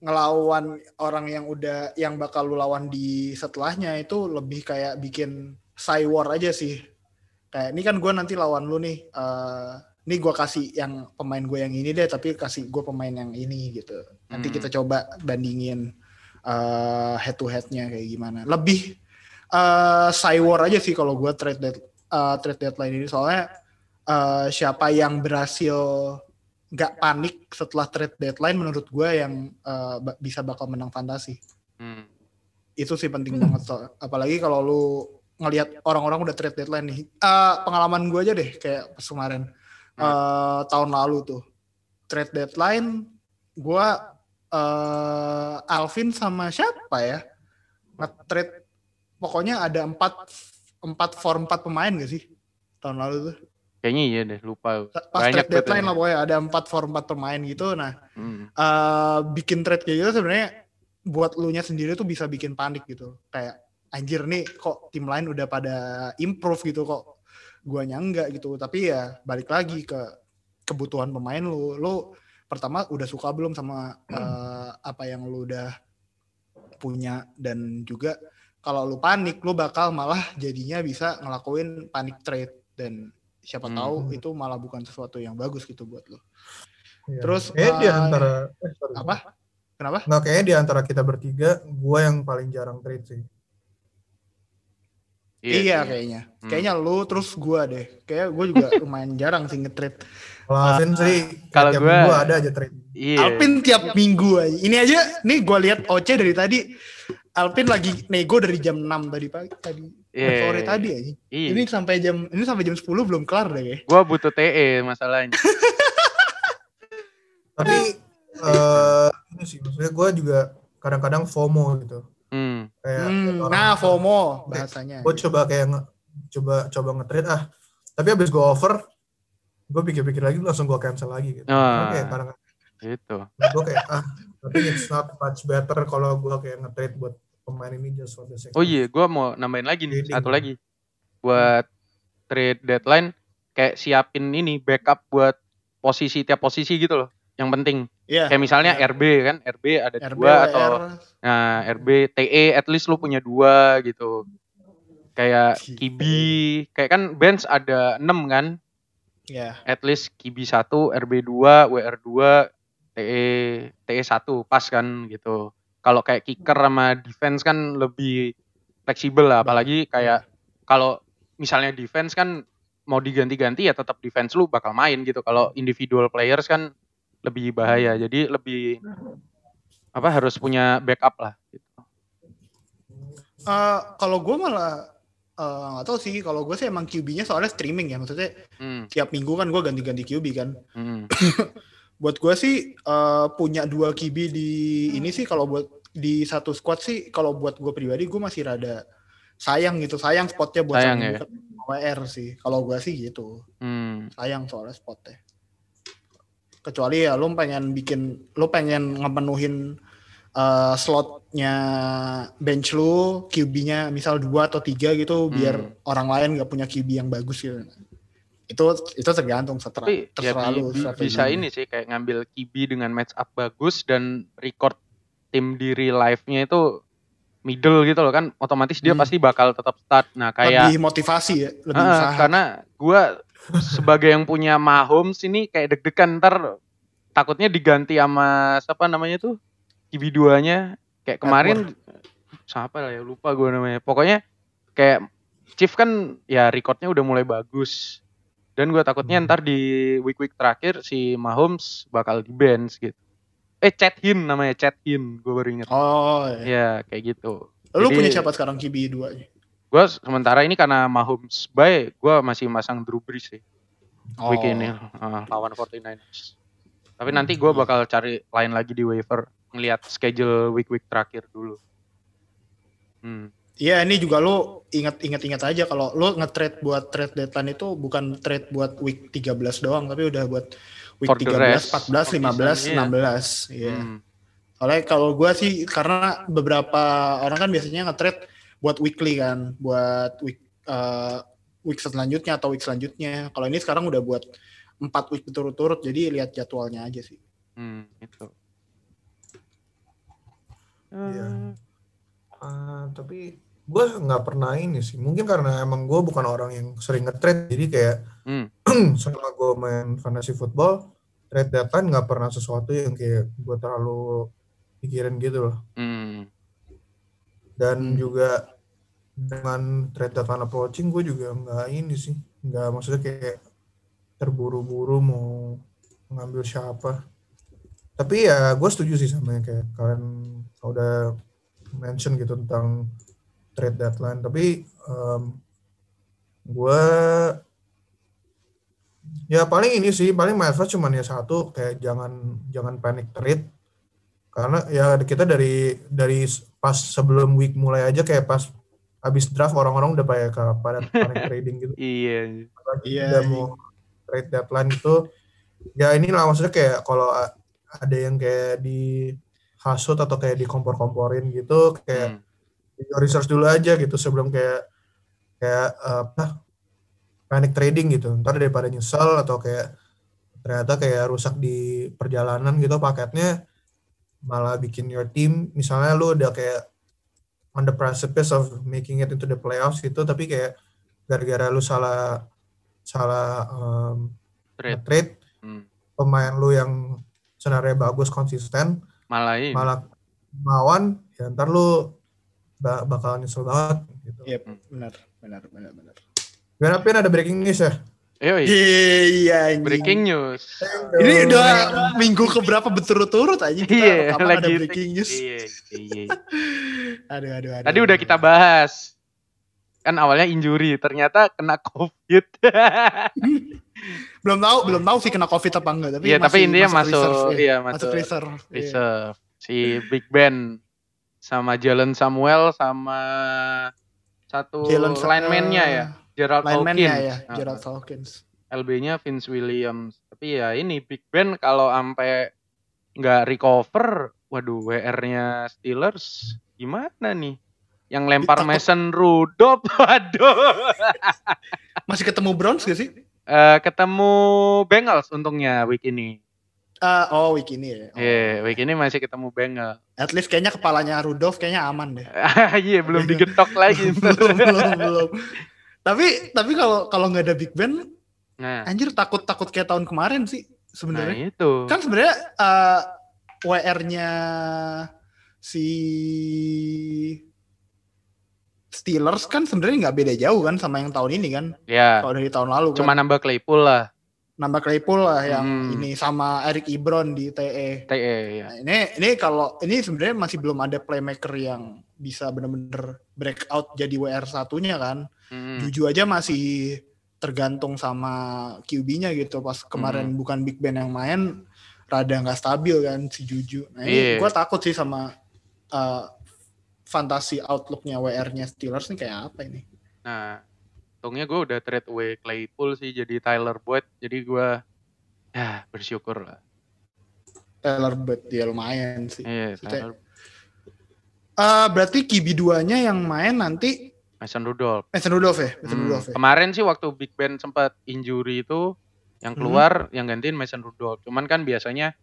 ngelawan orang yang udah yang bakal lu lawan di setelahnya itu lebih kayak bikin side war aja sih. Kayak ini kan gue nanti lawan lu nih eh ini gue kasih yang pemain gue yang ini deh tapi kasih gue pemain yang ini gitu. Nanti Hmm. kita coba bandingin eh head to headnya kayak gimana. Lebih eh side war aja sih kalau gue trade eh, trade deadline ini. Soalnya eh, siapa yang berhasil nggak panik setelah trade deadline menurut gue yang ba- bisa bakal menang fantasi. Hmm. itu sih penting banget so. apalagi kalau lu ngelihat orang-orang udah trade deadline nih. Eh, pengalaman gue aja deh kayak pas kemarin. Eh, tahun lalu tuh. Trade deadline gue eh Alvin sama siapa ya? Nge-trade pokoknya ada empat empat for empat pemain gak sih tahun lalu tuh? Kayaknya iya deh, lupa. pas Banyak trade deadline lah pokoknya ada empat for empat pemain gitu. Nah Hmm. eh bikin trade kayak gitu sebenarnya buat lu nya sendiri tuh bisa bikin panik gitu. Kayak anjir nih kok tim lain udah pada improve gitu kok guanya enggak gitu. Tapi ya balik lagi ke kebutuhan pemain lu. Lu pertama udah suka belum sama eh, apa yang lu udah punya? Dan juga kalau lu panik lu bakal malah jadinya bisa ngelakuin panic trade dan siapa Hmm. tahu itu malah bukan sesuatu yang bagus gitu buat lu Iya. Terus, kayaknya di eh, antara eh, sorry. apa kenapa Nggak, kayaknya di antara kita bertiga gue yang paling jarang trade sih Iya, sih. kayaknya. Hmm. Kayaknya lu terus gua deh. Kayak gue juga lumayan jarang sih nge-trade. Kalau Alvin sih kalau tiap gua- minggu ada aja trade. Iya. Alpin tiap minggu aja. Ini aja nih gue lihat OC dari tadi. Alpin lagi nego dari jam 6 tadi pagi tadi. Iya. Sore tadi aja. Iya. Ini sampai jam ini sampai jam 10 belum kelar deh kayak. Gua butuh TE masalahnya. Tapi eh ini sih maksudnya gue juga kadang-kadang FOMO gitu. Hmm. Kayak Hmm, orang- nah FOMO bahasanya. gue coba kayak nge, coba coba nge-trade ah tapi abis gue over gue pikir-pikir lagi langsung gue cancel lagi gitu Ah. Karena kayak kadang Gitu. gue kayak ah tapi it's not much better kalau gue kayak nge-trade buat pemain ini just for the sake Oh iya, gua mau nambahin lagi nih Trading. satu lagi. Buat trade deadline kayak siapin ini backup buat posisi tiap posisi gitu loh. Yang penting. Iya. Kayak misalnya Iya. RB kan, RB ada RB, dua atau WR. nah RB TE at least lu punya dua gitu. Kayak. Kibi, kayak kan bench ada 6 kan, Iya. at least Kibi 1, RB 2, WR 2, TE TE 1 pas kan gitu. Kalau kayak kicker sama defense kan lebih fleksibel lah, apalagi kayak kalau misalnya defense kan mau diganti-ganti ya tetap defense lu bakal main gitu. Kalau individual players kan lebih bahaya. Jadi lebih apa harus punya backup lah gitu. Eh, kalau gue malah eh, nggak tahu sih. Kalau gue sih emang QB-nya soalnya streaming ya. Maksudnya Hmm, tiap minggu kan gue ganti-ganti QB kan. hmm, Buat gue sih eh, punya dua QB di ini sih kalau buat di satu squad sih kalau buat gue pribadi gue masih rada sayang gitu. Sayang spotnya buat Sayang ya? WR sih. Kalau gue sih gitu. hmm. Sayang soalnya spotnya. Kecuali ya lo pengen bikin, lo pengen ngepenuhin eh, slotnya bench lu, QB-nya misal dua atau tiga gitu, biar Hmm. orang lain nggak punya QB yang bagus gitu. Itu itu tergantung seterah, Tapi ya terserah bi- lu. bi- bisa ini sih kayak ngambil Kibi dengan match up bagus dan record tim di real life-nya itu middle gitu loh kan otomatis dia Hmm. pasti bakal tetap start. Nah, kayak lebih motivasi ya, lebih usaha. karena gua sebagai yang punya Mahomes ini kayak deg-degan ntar takutnya diganti sama siapa namanya tuh Kibi duanya kayak kemarin siapa lah ya lupa gua namanya. Pokoknya kayak Chief kan ya recordnya udah mulai bagus. Dan gue takutnya Hmm. ntar di week-week terakhir si Mahomes bakal di bench gitu. Eh Chad Hin namanya Chad Hin gue baru inget. Oh, iya. Ya kayak gitu. lu jadi- punya siapa sekarang QB dua nya? Gue sementara ini karena Mahomes bye, gue masih masang Drew Brees sih Oh. week ini uh, lawan 49ers. Tapi nanti gue bakal cari lain lagi di waiver ngelihat schedule week-week terakhir dulu. Hmm. Iya, ini juga lu ingat-ingat-ingat aja kalau lu nge-trade buat trade deadline itu bukan trade buat week 13 doang, tapi udah buat week For the 13, rest 14, of 15, season, iya. 16. Iya. Hmm. Soalnya kalau gua sih karena beberapa orang kan biasanya nge-trade buat weekly kan, buat week eh, week selanjutnya atau week selanjutnya. Kalau ini sekarang udah buat 4 week berturut-turut, jadi lihat jadwalnya aja sih. Hmm, itu. Iya. Eh, Ah, tapi gue nggak pernah ini sih mungkin karena emang gue bukan orang yang sering nge-trade jadi kayak Hmm. selama gue main fantasy football trade deadline nggak pernah sesuatu yang kayak gue terlalu pikirin gitu loh hmm. dan Hmm. juga dengan trade deadline approaching gue juga nggak ini sih nggak maksudnya kayak terburu-buru mau ngambil siapa tapi ya gue setuju sih sama yang kayak kalian udah mention gitu tentang trade deadline tapi gue ya paling ini sih paling my advice cuman ya satu kayak jangan jangan panic trade karena ya kita dari dari pas sebelum week mulai aja kayak pas habis draft orang-orang udah pada ke pada panic trading gitu Iya. Iya, udah iya. mau trade deadline itu ya ini lah maksudnya kayak kalau ada yang kayak di hasut atau kayak dikompor-komporin gitu kayak Hmm. Research dulu aja gitu sebelum kayak kayak apa panic trading gitu ntar daripada nyesel atau kayak ternyata kayak rusak di perjalanan gitu paketnya malah bikin your team misalnya lu udah kayak on the precipice of making it into the playoffs gitu tapi kayak gara-gara lu salah salah um, Trade. trade Hmm. pemain lu yang sebenarnya bagus konsisten Malah malah mawan ya ntar lu bakal nyesel banget gitu. Yep, benar. benar, benar, benar. Gimana Pin ada breaking news ya? Yoi, Iya, anjing. breaking news. Ini udah minggu keberapa berturut-turut aja kita Iya, rekaman ada lagi breaking news. Iya, iya. Aduh, aduh, aduh. Tadi udah kita bahas. Kan awalnya injury, ternyata kena COVID. belum tahu, belum tahu sih kena covid apa enggak, tapi Iya, tapi intinya masuk, reserve, ya. iya masuk masuk reserve. Iya. reserve. Si Big Ben sama Jalen Samuel sama satu Jalen lineman-nya ya, Gerald Hawkins. ya, Nah, Gerald Hawkins. LB-nya Vince Williams. Tapi ya ini Big Ben kalau sampai nggak recover, waduh WR-nya Steelers gimana nih? Yang lempar Takut- Mason Rudolph, waduh. Masih ketemu Browns gak sih? Eh, ketemu Bengals untungnya week ini. Ah, oh, week ini ya. Oh. Iya, week ini masih ketemu Bengals. At least kayaknya kepalanya Rudolph kayaknya aman deh. Iya, belum digetok lagi. belum, belum, belum. Tapi tapi kalau kalau nggak ada Big Ben, Nah, anjir takut takut kayak tahun kemarin sih nah sebenarnya. itu. Kan sebenarnya eh, WR-nya si Steelers kan sebenarnya nggak beda jauh kan sama yang tahun ini kan. Ya, Kalau dari tahun lalu kan. cuma nambah Claypool lah. Nambah Claypool lah yang Hmm. ini sama Eric Ebron di TE. TE ya. Nah, ini ini kalau ini sebenarnya masih belum ada playmaker yang bisa bener-bener breakout jadi WR satunya kan. Hmm. Juju aja masih tergantung sama QB-nya gitu. Pas kemarin Hmm. bukan Big Ben yang main, rada nggak stabil kan si Juju. Nah ini Iya. gue takut sih sama uh, fantasi outlook-nya WR-nya Steelers nih kayak apa ini? Nah, untungnya gue udah trade away Claypool sih jadi Tyler Boyd. Jadi gue ya bersyukur lah. Taylor Bird dia lumayan sih. Iya, Tyler Uh, berarti QB 2-nya yang main nanti Mason Rudolph. Mason Rudolph ya? Mason Hmm, Rudolph ya? Kemarin sih waktu Big Ben sempat injury itu yang Hmm. keluar yang gantiin Mason Rudolph. Cuman kan biasanya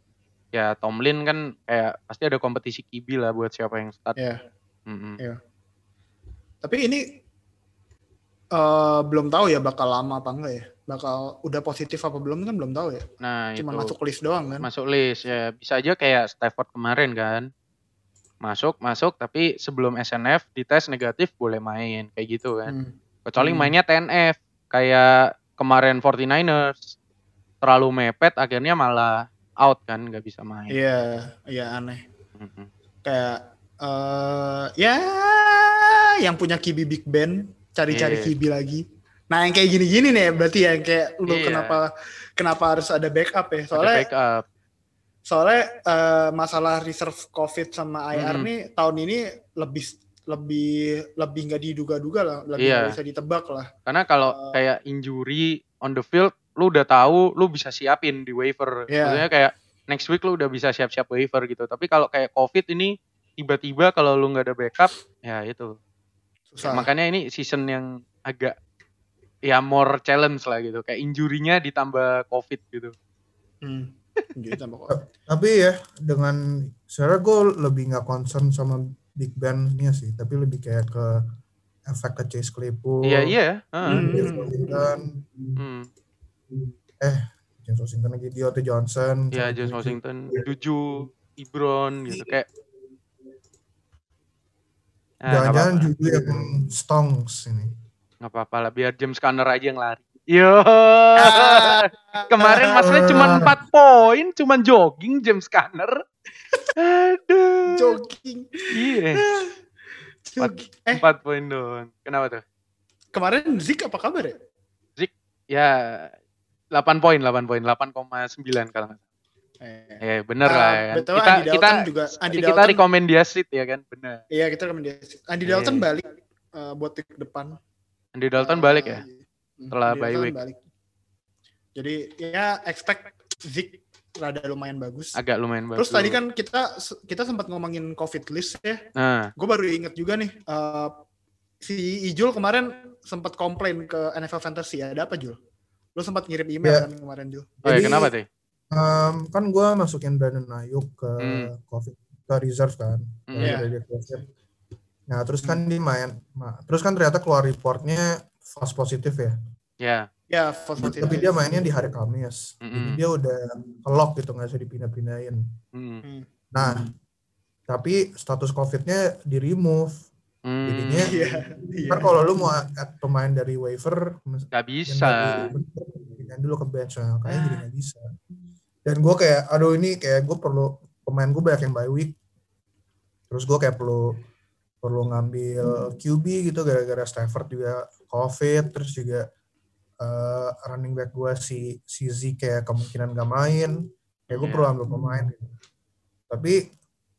ya Tomlin kan kayak pasti ada kompetisi QB lah buat siapa yang start. Iya. Mm-mm. Tapi ini eh belum tahu ya bakal lama apa enggak ya? Bakal udah positif apa belum kan belum tahu ya. Nah, Cuma itu masuk list doang kan. masuk list ya. Bisa aja kayak Stafford kemarin kan. Masuk, masuk tapi sebelum SNF dites negatif boleh main kayak gitu kan. Hmm. Kecuali Hmm. mainnya TNF kayak kemarin 49ers terlalu mepet akhirnya malah out kan nggak bisa main. Iya, iya aneh. Mm-mm. Kayak eh ya yang punya QB Big Ben cari-cari Iya. QB lagi. Nah, yang kayak gini-gini nih berarti ya yang kayak lu Iya. kenapa kenapa harus ada backup ya? Ada Soalnya backup. soalnya eh, masalah reserve COVID sama IR Hmm. nih tahun ini lebih lebih lebih nggak diduga-duga lah, lebih Iya. nggak bisa ditebak lah. Karena kalau Eh. kayak injury on the field, lu udah tahu, lu bisa siapin di waiver. Iya. Maksudnya kayak next week lu udah bisa siap-siap waiver gitu. Tapi kalau kayak COVID ini tiba-tiba kalau lu nggak ada backup, ya itu. Susah. Makanya ini season yang agak ya more challenge lah gitu. Kayak injurinya ditambah COVID gitu. Hmm. Gitu. Tapi ya dengan sebenarnya gue lebih nggak concern sama Big Ben-nya sih, tapi lebih kayak ke efek ke Chase Claypool. Iya iya. heeh. Hmm. James Washington, Hmm. James Washington lagi Dionte Johnson. Iya sama James. Washington, Juju, Ibron gitu kayak. Nah, nggak Jangan-jangan apa-apa. Juju yang stongs ini. nggak apa-apa lah biar James Conner aja yang lari. Yo. Kemarin masalahnya cuma 4 poin, cuma jogging James Conner. Aduh. Jogging. Iya, Jogging. Eh, 4 poin doang. Kenapa tuh? kemarin Zik apa kabar ya? Ya 8 poin, 8 poin, 8,9 kalau nggak. Eh, Eh, bener Ah, lah ya. kan. betul, Kita Andy kita Dalton juga Andy kita Dalton rekomendasi ya kan, bener. Iya kita rekomendasi. Andy Iya. Dalton balik eh, buat week depan. Andy Dalton Eh, balik ya. hmm, Setelah Andy bye week. balik. Jadi ya expect Zik rada lumayan bagus. Agak lumayan bagus. Terus tadi kan kita kita sempat ngomongin COVID list ya. Nah, Gue baru inget juga nih eh, si Ijul kemarin sempat komplain ke NFL Fantasy ada apa Jul? Lu sempat ngirim email Ya. kan kemarin Jul? oh ya, Jadi- kenapa tuh? Em, kan gue masukin Brandon Ayuk ke Hmm. COVID ke reserve kan. Hmm. Iya. Dari dia COVID. Nah terus kan dia main, nah, terus kan ternyata keluar reportnya false positif ya. Ya. Ya, false Tapi positive. dia mainnya di hari Kamis. Jadi Mm-mm. dia udah lock gitu nggak bisa dipindah-pindahin. Hmm. Hmm. Nah, tapi status COVID-nya di remove. Hmm, Jadinya Iya. iya. kan kalau lu mau add pemain dari waiver nggak yang bisa. dari- pindahin dulu ke bench nah, kayaknya jadi nggak bisa dan gue kayak aduh ini kayak gue perlu pemain gue banyak yang bye week terus gue kayak perlu perlu ngambil QB gitu gara-gara Stafford juga covid terus juga eh, running back gue si si Z kayak kemungkinan gak main kayak gue Iya. perlu ambil pemain gitu. tapi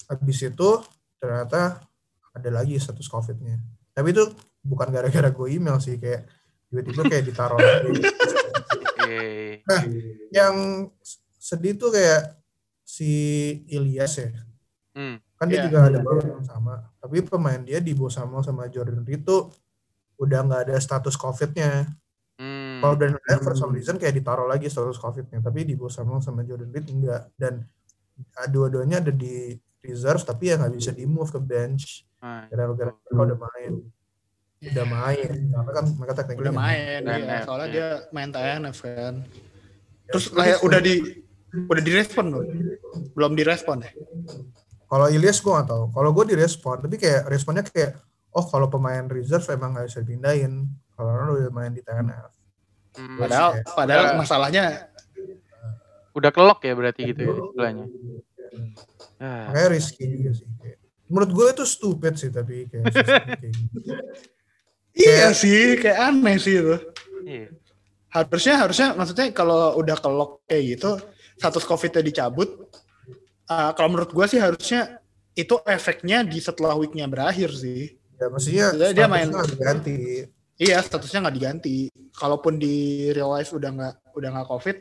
habis itu ternyata ada lagi status covidnya tapi itu bukan gara-gara gue email sih kayak tiba-tiba kayak ditaruh. Eh, yang sedih tuh kayak si Ilyas ya. Hmm, kan dia Iya. juga ada baru yang sama. Tapi pemain dia di Bosamo sama Jordan Reed tuh udah nggak ada status covidnya. Hmm. kalau Brandon Ayuk for some reason kayak ditaruh lagi status covidnya tapi di Bosamo sama Jordan Reed enggak dan ah, dua-duanya ada di reserve tapi ya nggak bisa di move ke bench. Nah, gara-gara mereka udah main. Udah main. Karena kan mereka tekniknya udah main iya. soalnya iya. dia main TNF kan. Ya, terus kayak udah di udah direspon belum belum direspon ya Kalau Ilyas gue gak tahu. Kalau gue direspon, tapi kayak responnya kayak, oh kalau pemain reserve emang gak bisa pindahin. Kalau orang udah main di TNF. hmm. padahal padahal Udah. masalahnya udah kelok ya berarti gitu ya istilahnya. Ah, Makanya risky juga sih. Kayak. Menurut gue itu stupid sih, tapi kayak kayak gitu. iya sih kayak aneh sih itu iya. harusnya harusnya maksudnya kalau udah kelok kayak gitu status covidnya dicabut uh, kalau menurut gua sih harusnya itu efeknya di setelah weeknya berakhir sih Ya maksudnya Dia- dia main- statusnya nggak diganti. iya statusnya nggak diganti kalaupun di real life udah nggak udah nggak covid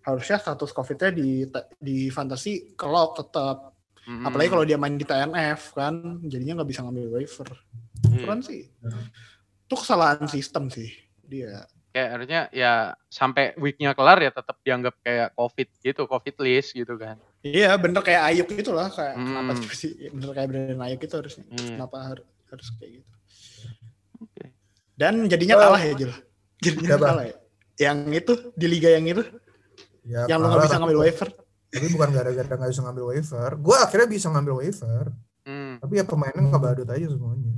harusnya status covidnya di di fantasi kelok tetap Hmm. apalagi kalau dia main di TNF kan jadinya nggak bisa ngambil waiver Iya. kan sih itu kesalahan sistem sih dia kayak harusnya ya sampai weeknya kelar ya tetap dianggap kayak covid gitu covid list gitu kan Iya bener kayak Ayuk gitu lah kayak Hmm. kenapa sih bener kayak Brandon Ayuk itu harusnya Iya. kenapa harus harus kayak gitu Oke. dan jadinya Oh. kalah ya Jul jadinya Siapa? kalah ya yang itu di liga yang itu Ya, yang kalah, nggak bisa ngambil waiver Tapi bukan gara-gara nggak bisa ngambil waiver. Gue akhirnya bisa ngambil waiver. hmm. Tapi ya pemainnya nggak badut aja semuanya.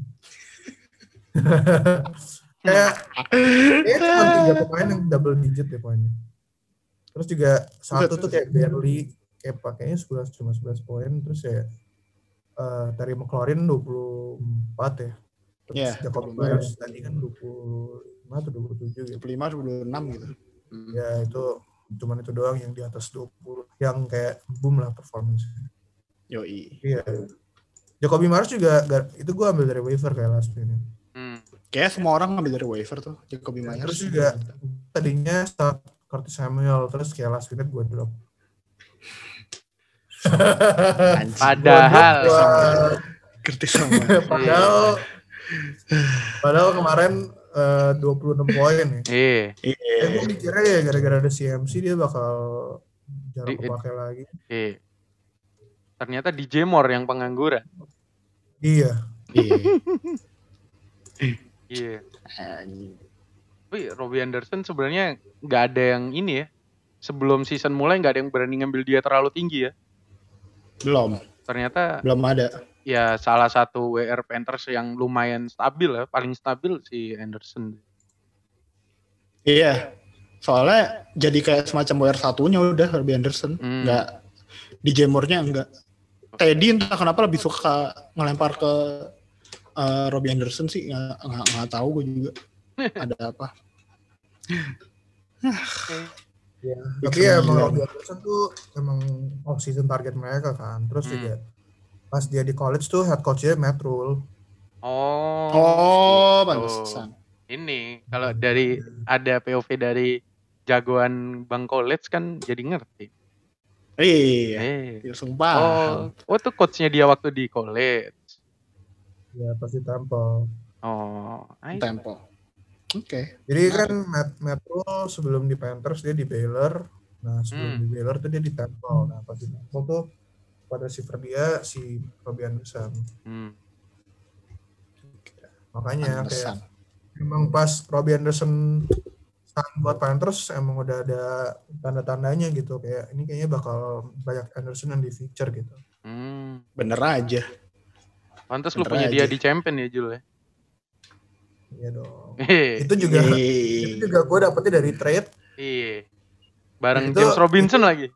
kayak kayak cuma tiga pemain yang double digit ya poinnya. Terus juga satu tuh kayak barely kayak pakainya 11 cuma 11 poin terus ya eh Terry McLaurin 24 ya. Terus Iya, Jacob 25. Myers tadi kan 25 atau 27 gitu. 25 26 gitu Hmm. Ya itu cuman itu doang yang di atas 20 yang kayak boom lah performance. yoi Iya. Jacoby Myers juga itu gua ambil dari waiver kayak last minute. Kayak semua orang ngambil dari waiver tuh Jacoby Ya, Myers terus juga tadinya start Curtis Samuel terus kayak last minute gue drop. Padahal sama gua- padahal padahal kemarin eh, 26 poin ya. Iya, Eh, iya gue mikirnya ya gara-gara ada CMC dia bakal jarang Di- kepake lagi. iya. Ternyata DJ Moore yang pengangguran. Iya. iya Iya. Anjing. Tapi Robbie Anderson sebenarnya nggak ada yang ini ya. Sebelum season mulai nggak ada yang berani ngambil dia terlalu tinggi ya. belum Ternyata belum ada ya salah satu WR Panthers yang lumayan stabil ya, paling stabil si Anderson. iya soalnya jadi kayak semacam WR satunya udah Herbie Anderson Hmm. nggak di jamurnya enggak Teddy entah kenapa lebih suka ngelempar ke eh, Robbie Anderson sih nggak nggak nggak tahu gue juga ada apa Iya. Big Tapi ya emang. Robbie Anderson tuh emang off season target mereka kan. Terus Hmm. juga pas dia di college tuh head coachnya Matt Rule. Oh. oh gitu. pantesan Ini kalau dari ada POV dari jagoan Bang College kan jadi ngerti. iya Eh. ya, sumpah Oh, oh tuh coachnya dia waktu di college. Ya pasti Temple. Oh, I- tempo oke Jadi kan Matt, Matt Rule sebelum di Panthers dia di Baylor. Nah sebelum Hmm. di Baylor tuh dia di Temple. Nah pas di Temple tuh pada receiver dia si Robbie Anderson. Hmm. Makanya pantesan kayak emang pas Robbie Anderson sign buat Panthers emang udah ada tanda-tandanya gitu kayak ini kayaknya bakal banyak Anderson yang di feature gitu. Hmm. bener aja Pantes lu punya aja. dia di champion ya Jul ya. Iya dong. Hehe. Itu juga itu Yeay. juga gue dapetnya dari trade. Iya. Bareng Itu- James Robinson lagi.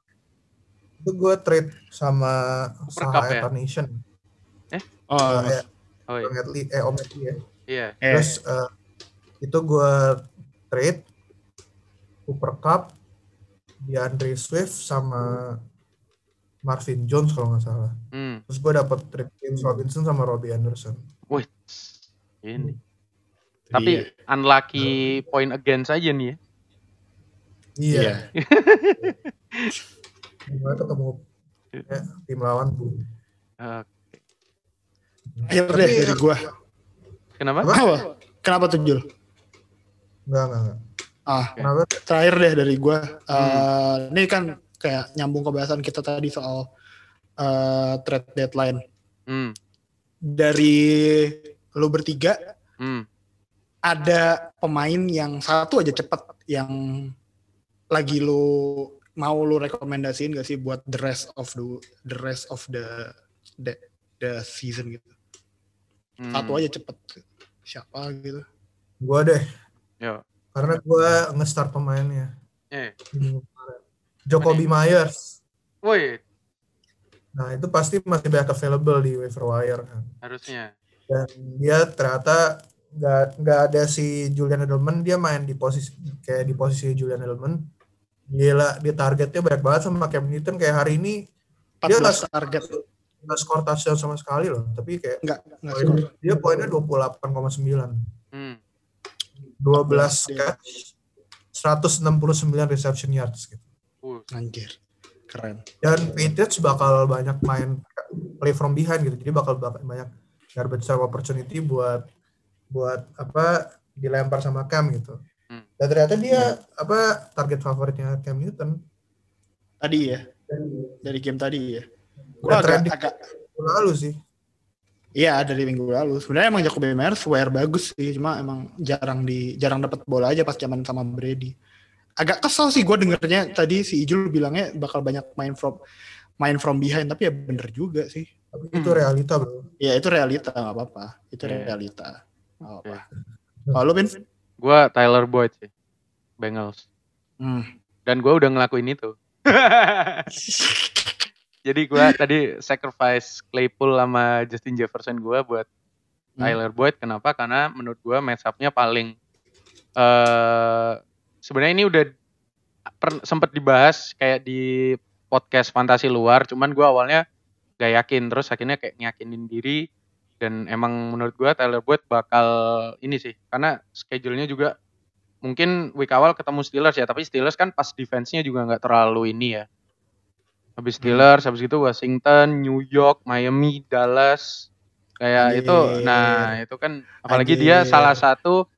Itu gue trade sama Super Cup ya? Sahaya Nation. Oh, eh, Oh iya. Om Edley, eh Om Edley ya. Iya. eh, Terus eh, itu gue trade Super Cup DeAndre Swift sama Marvin Jones kalau nggak salah. Hmm. Terus gue dapet James Robinson sama Robbie Anderson. Wih. Ini. itu Tapi dia. unlucky point against aja nih ya. Iya. Iya. Gue ketemu ya, tim lawan bu. Eh, Akhir deh dari gua. kenapa? Apa? Apa? Kenapa tuh Jul? Enggak, enggak, enggak. Ah, Kenapa? terakhir deh dari gua. Hmm. Eh, ini kan kayak nyambung ke bahasan kita tadi soal eh, trade deadline. Hmm. Dari lu bertiga Hmm. ada pemain yang satu aja cepet yang lagi lu mau lu rekomendasiin gak sih buat the rest of the the rest of the the, the season gitu. Hmm. Satu aja cepet. Siapa gitu. Gue deh. Yo. Karena gue nge-start pemainnya. Eh. Jacoby Myers. Woi, Nah itu pasti masih banyak available di waiver wire kan. harusnya. Dan dia ternyata nggak nggak ada si Julian Edelman dia main di posisi kayak di posisi Julian Edelman. Gila dia targetnya banyak banget sama Cam Newton kayak hari ini 14 Dia nggak- target. nggak skor touchdown sama sekali loh. Tapi kayak Enggak, enggak skor. dia poinnya 28,9. Hmm. 12 Dia- catch 169 reception yards gitu. Uh, Anjir. Keren. Dan Patriots bakal banyak main play from behind gitu. Jadi bakal bakal banyak garbage time opportunity buat buat apa dilempar sama Cam gitu. Hmm. Dan ternyata dia apa target favoritnya Cam Newton. Tadi ya, dari game tadi ya. Gua agak, agak lalu sih. Iya dari minggu lalu. Sebenarnya emang Jacoby Myers wire bagus sih, cuma emang jarang di jarang dapat bola aja pas zaman sama Brady. Agak kesel sih gue dengernya tadi si Ijul bilangnya bakal banyak main from main from behind, tapi ya bener juga sih. Tapi itu Hmm. realita bro. Ya itu realita nggak apa-apa. Itu Iya. realita. Nggak apa-apa. Kalau lu Ben? gua Tyler Boyd sih. Bengals. Hmm. Dan gua udah ngelakuin itu. Jadi gua tadi sacrifice Claypool sama Justin Jefferson gua buat Hmm. Tyler Boyd. Kenapa? Karena menurut gua match up-nya paling eh sebenarnya ini udah sempet dibahas kayak di podcast fantasi luar, cuman gua awalnya gak yakin. Terus akhirnya kayak nyakinin diri dan emang menurut gua Tyler Boyd bakal ini sih karena schedule-nya juga mungkin week awal ketemu Steelers ya tapi Steelers kan pas defense-nya juga nggak terlalu ini ya. Habis Steelers habis itu Washington New York Miami Dallas kayak itu. Anjir. nah itu kan apalagi dia salah satu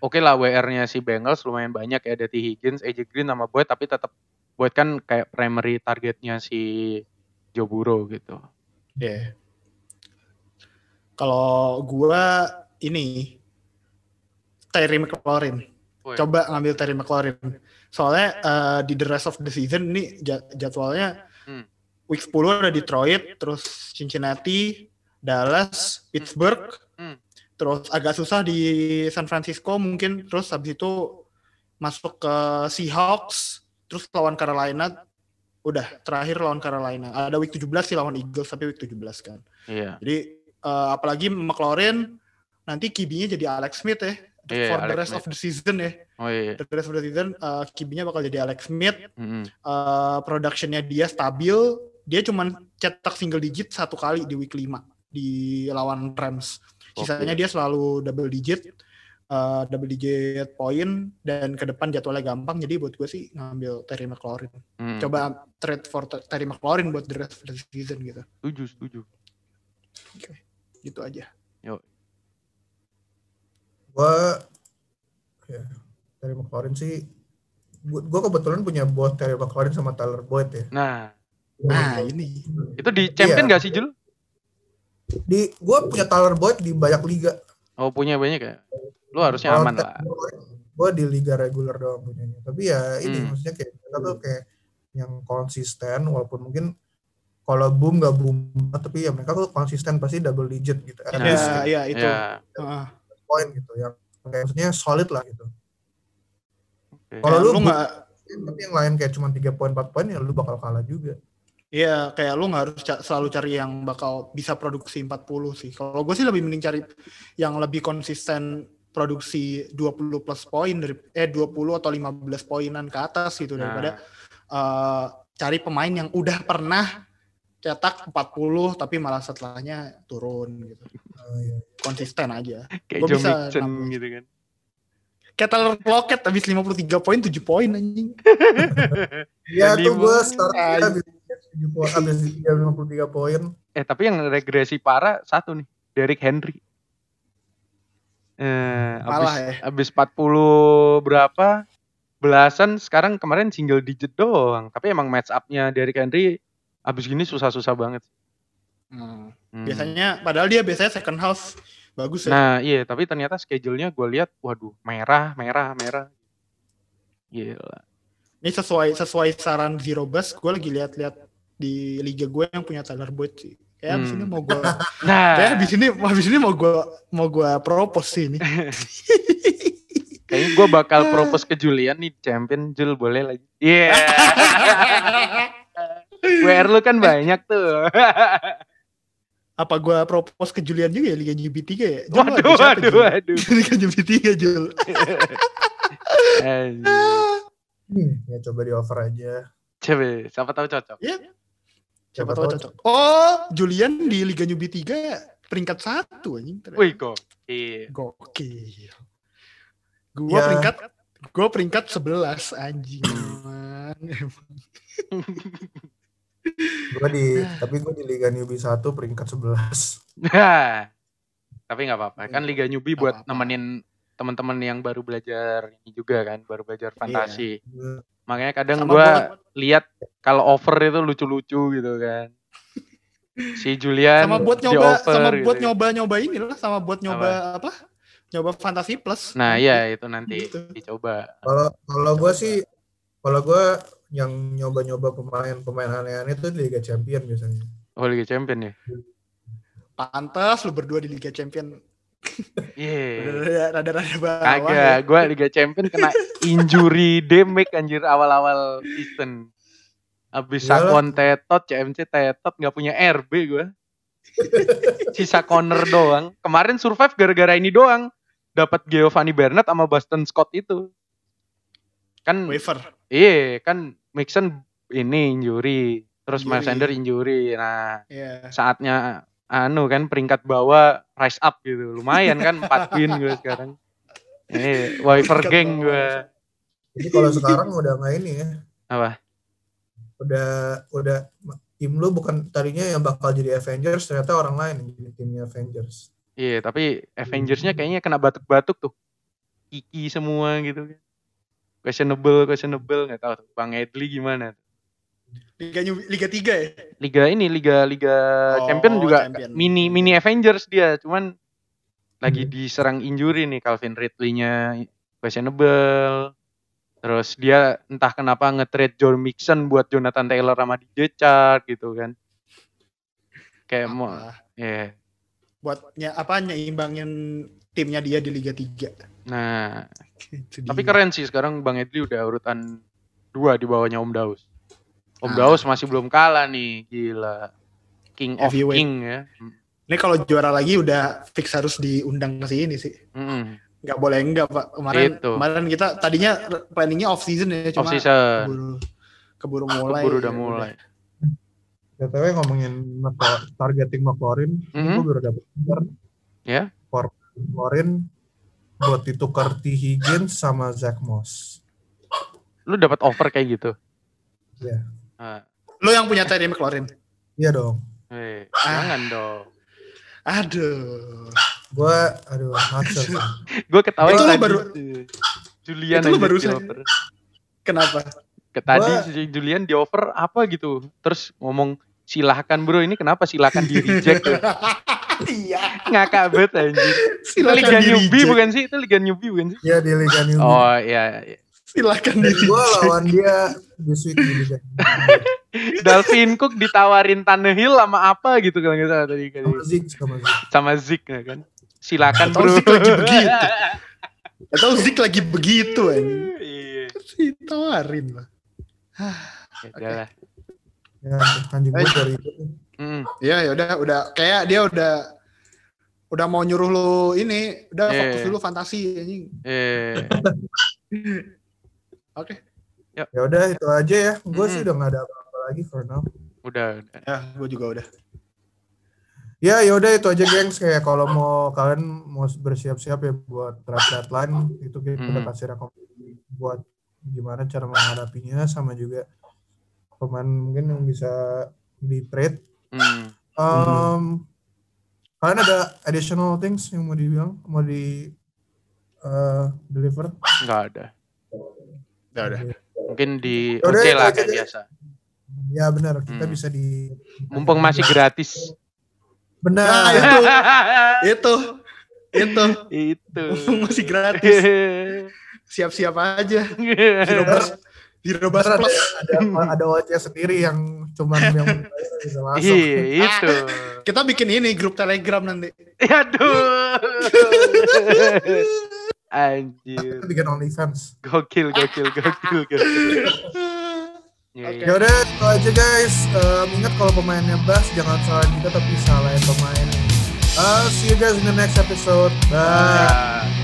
oke lah WR-nya si Bengals lumayan banyak ya ada T Higgins AJ Green sama Boyd tapi tetap Boyd kan kayak primary targetnya si Joe Burrow gitu Iya. Kalau gua ini Terry McLaurin. Woi. Coba ngambil Terry McLaurin. Soalnya eh, di the rest of the season ini ja- jadwalnya Hmm. week 10 ada Detroit, terus Cincinnati, Dallas, Pittsburgh, Hmm. Terus agak susah di San Francisco mungkin, terus habis itu masuk ke Seahawks, terus lawan Carolina, udah terakhir lawan Carolina. Ada week 17 sih lawan Eagles, tapi week 17 kan. iya Jadi eh, apalagi McLaurin nanti kibinya jadi Alex Smith ya. Iya, for the Alex rest Smith. of the season ya. oh iya The rest of the season eh, kibinya bakal jadi Alex Smith. Mm-mm. eh productionnya dia stabil. Dia cuman cetak single digit satu kali di week 5 di lawan Rams. Sisanya dia selalu double digit. eh, double digit poin dan ke depan jadwalnya gampang jadi buat gue sih ngambil Terry McLaurin Mm. coba trade for Terry McLaurin buat the rest of the season gitu setuju setuju gitu aja Gue ya, dari McLaurin sih gue kebetulan punya bot Terry McLaurin sama Tyler Boyd ya. nah nah ini itu di champion Iya. gak sih Jul Di gue punya Tyler Boyd di banyak liga. oh punya banyak ya lu harusnya aman lah Gue di liga reguler doang punyanya. Tapi ya ini Hmm. maksudnya kayak kita tuh kayak yang konsisten walaupun mungkin kalau boom nggak boom tapi ya mereka tuh konsisten pasti double digit gitu at Nah, least Ya, gitu, ya itu. Ya. Heeh. poin gitu yang kayak maksudnya solid lah gitu Oke. Kalau Ya, lu nggak tapi yang lain kayak cuma tiga poin 4 poin ya lu bakal kalah juga Iya, kayak lu nggak harus ca- selalu cari yang bakal bisa produksi 40 sih. Kalau gue sih lebih mending cari yang lebih konsisten produksi 20 plus poin dari eh 20 atau 15 poinan ke atas gitu Nah. daripada eh, cari pemain yang udah pernah cetak 40 tapi malah setelahnya turun gitu. Konsisten aja. kayak gua bisa Mixon gitu kan. Kayak Tyler Lockett habis 53 poin 7 poin anjing. Iya tuh gue start Ay. habis 7 poin, habis 53 poin. Eh tapi yang regresi parah satu nih, Derrick Henry. Eh, Malah abis, ya. abis 40 berapa belasan sekarang kemarin single digit doang. Tapi emang match up-nya Derrick Henry abis gini susah-susah banget. Hmm. Hmm. Biasanya padahal dia biasanya second half bagus ya. Nah iya tapi ternyata schedule-nya gue lihat waduh merah merah merah. Gila. Ini sesuai sesuai saran Zero Bus, gue lagi lihat-lihat di liga gue yang punya Tyler Boyd sih. Kayak abis Hmm. ini mau gue, Nah kayak abis ini, abis ini mau gue, mau gue propose sih ini. kayaknya gue bakal propose ke Julian nih champion Jul boleh lagi. Iya. WR lu kan banyak tuh. Apa gue propose ke Julian juga ya Liga UB 3 ya? Jul, waduh, waduh, Jul? waduh. Liga UB 3 Jul. Hmm, ya coba di over aja. Coba, siapa tahu cocok. Ya, Siapa siapa tahu cocok. Oh, Julian di Liga UB 3 peringkat satu anjing. ternyata. Wih kok. Iya. Gokil. Gua Ya. peringkat gua peringkat 11 anjing. Emang. Gue di, tapi gue di Liga Newbie 1 peringkat 11. Nah, tapi nggak apa-apa. Kan Liga Nggak buat apa-apa. nemenin teman-teman yang baru belajar ini juga kan, baru belajar fantasi. Makanya kadang buat lihat kalau over itu lucu-lucu gitu kan. Si Julian sama buat nyoba over sama gitu buat nyoba nyoba ini lah sama buat nyoba apa? Nyoba fantasi plus. Nah, iya itu nanti Gitu. dicoba. Kalau kalau gue sih, kalau gue yang nyoba-nyoba pemain-pemain aneh-aneh itu di Liga Champion biasanya. Oh, Liga Champion ya. Pantas lu berdua di Liga Champion. Iya. Rada-rada bawah. Kagak, ya. gua Liga Champion kena injury damage anjir awal-awal season. Abis. Sakon tetot, CMC tetot, nggak punya RB gua. Sisa corner doang. Kemarin survive gara-gara ini doang. Dapat Giovanni Bernat sama Boston Scott itu. Kan Waiver. iya, kan Mixon ini injury, terus Miles Injury. Sanders injury. Nah, Iya. saatnya anu kan peringkat bawah rise up gitu. Lumayan kan 4 win gue sekarang. Ini geng bawah. gue. Jadi kalau sekarang udah nggak ini ya, Apa? udah udah tim lu bukan tadinya yang bakal jadi Avengers ternyata orang lain yang jadi timnya Avengers. Iya, tapi Avengers-nya kayaknya kena batuk-batuk tuh. Kiki semua gitu kan. Questionable, questionable nggak tahu tuh. Bang Edli gimana? Liga New- Liga 3 ya? Liga ini Liga Liga Oh, Champion juga Champion. mini mini Avengers dia, cuman lagi Hmm. diserang injury nih Calvin Ridley-nya questionable. Terus dia entah kenapa nge-trade John Mixon buat Jonathan Taylor sama DJ Chark gitu kan. Kayak mau Apa? ya. Buatnya apa nyimbangin timnya dia di Liga 3. Nah, tapi dia. keren sih sekarang Bang Edli udah urutan dua di bawahnya Om Daus. Om Ah. Daus masih belum kalah nih, gila. King of Heavyweight. King ya. Ini kalau juara lagi udah fix harus diundang ke sini sih. Mm-mm. Nggak boleh enggak Pak. Kemarin Itu. kemarin kita tadinya planningnya off season ya Off cuma season. keburu keburu mulai. Keburu udah ya mulai. BTW ngomongin targeting McLaurin, Mhm. gue baru dapet kabar Ya. for McLaurin buat ditukar T. Higgins sama Zach Moss. Lu dapat offer kayak gitu. Iya. Ah, Lo yang punya Terry McLaurin. Iya dong. eh, Ah. jangan dong. Aduh. Gue, aduh, sih. Gue ketawa Itu tadi. baru- Julian itu aja baru. Kenapa? Ke tadi Gua- si Julian di offer apa gitu. Terus ngomong silahkan bro ini kenapa silahkan di reject Iya. ngakak banget anjir itu Silakan liga di newbie reject. bukan sih itu liga newbie bukan sih Iya di Liga Newbie. oh iya iya. Silakan di gue lawan dia this week di Newbie. Dalvin Cook ditawarin Tannehill sama apa gitu kalau nggak salah tadi kali. Sama Zeke, sama Zeke. Sama Zeke ya kan. Silakan Atau bro. Zeke lagi begitu. Atau Zik lagi begitu anjing. Iya. Ditawarin lah. Ya udah lah. Ya, anjing gue dari itu. Hmm. Iya ya udah udah kayak dia udah udah mau nyuruh lu ini udah Iya. fokus dulu fantasi anjing. Eh. Oke. Ya udah itu aja ya. Gue sih Mm-mm. udah nggak ada apa-apa lagi for now. Udah, udah. Ya, gue juga udah. Ya ya udah itu aja gengs kayak kalau mau kalian mau bersiap-siap ya buat draft deadline itu kita Hmm. kasih rekomendasi buat gimana cara menghadapinya sama juga pemain mungkin yang bisa di trade. Hmm. Um, Kalian ada additional things yang mau dibilang mau di uh, deliver? Nggak ada. Udah udah. Mungkin di OC itu lah kayak biasa. Ya benar kita Hmm. bisa di Mumpung masih gratis. benar. Nah, itu itu itu Itu. masih gratis. Siap-siap aja. Bus Benar ada, Plus. ada ada OC sendiri yang cuman yang bisa masuk. Iya, itu. Kita bikin ini grup Telegram nanti. Aduh. Anjir. Kita bikin OnlyFans. Gokil, gokil, gokil, gokil. Ya udah itu aja guys. Um, ingat kalau pemainnya Bas jangan salah kita tapi salahin pemain. Uh, see you guys in the next episode. Bye. Ah.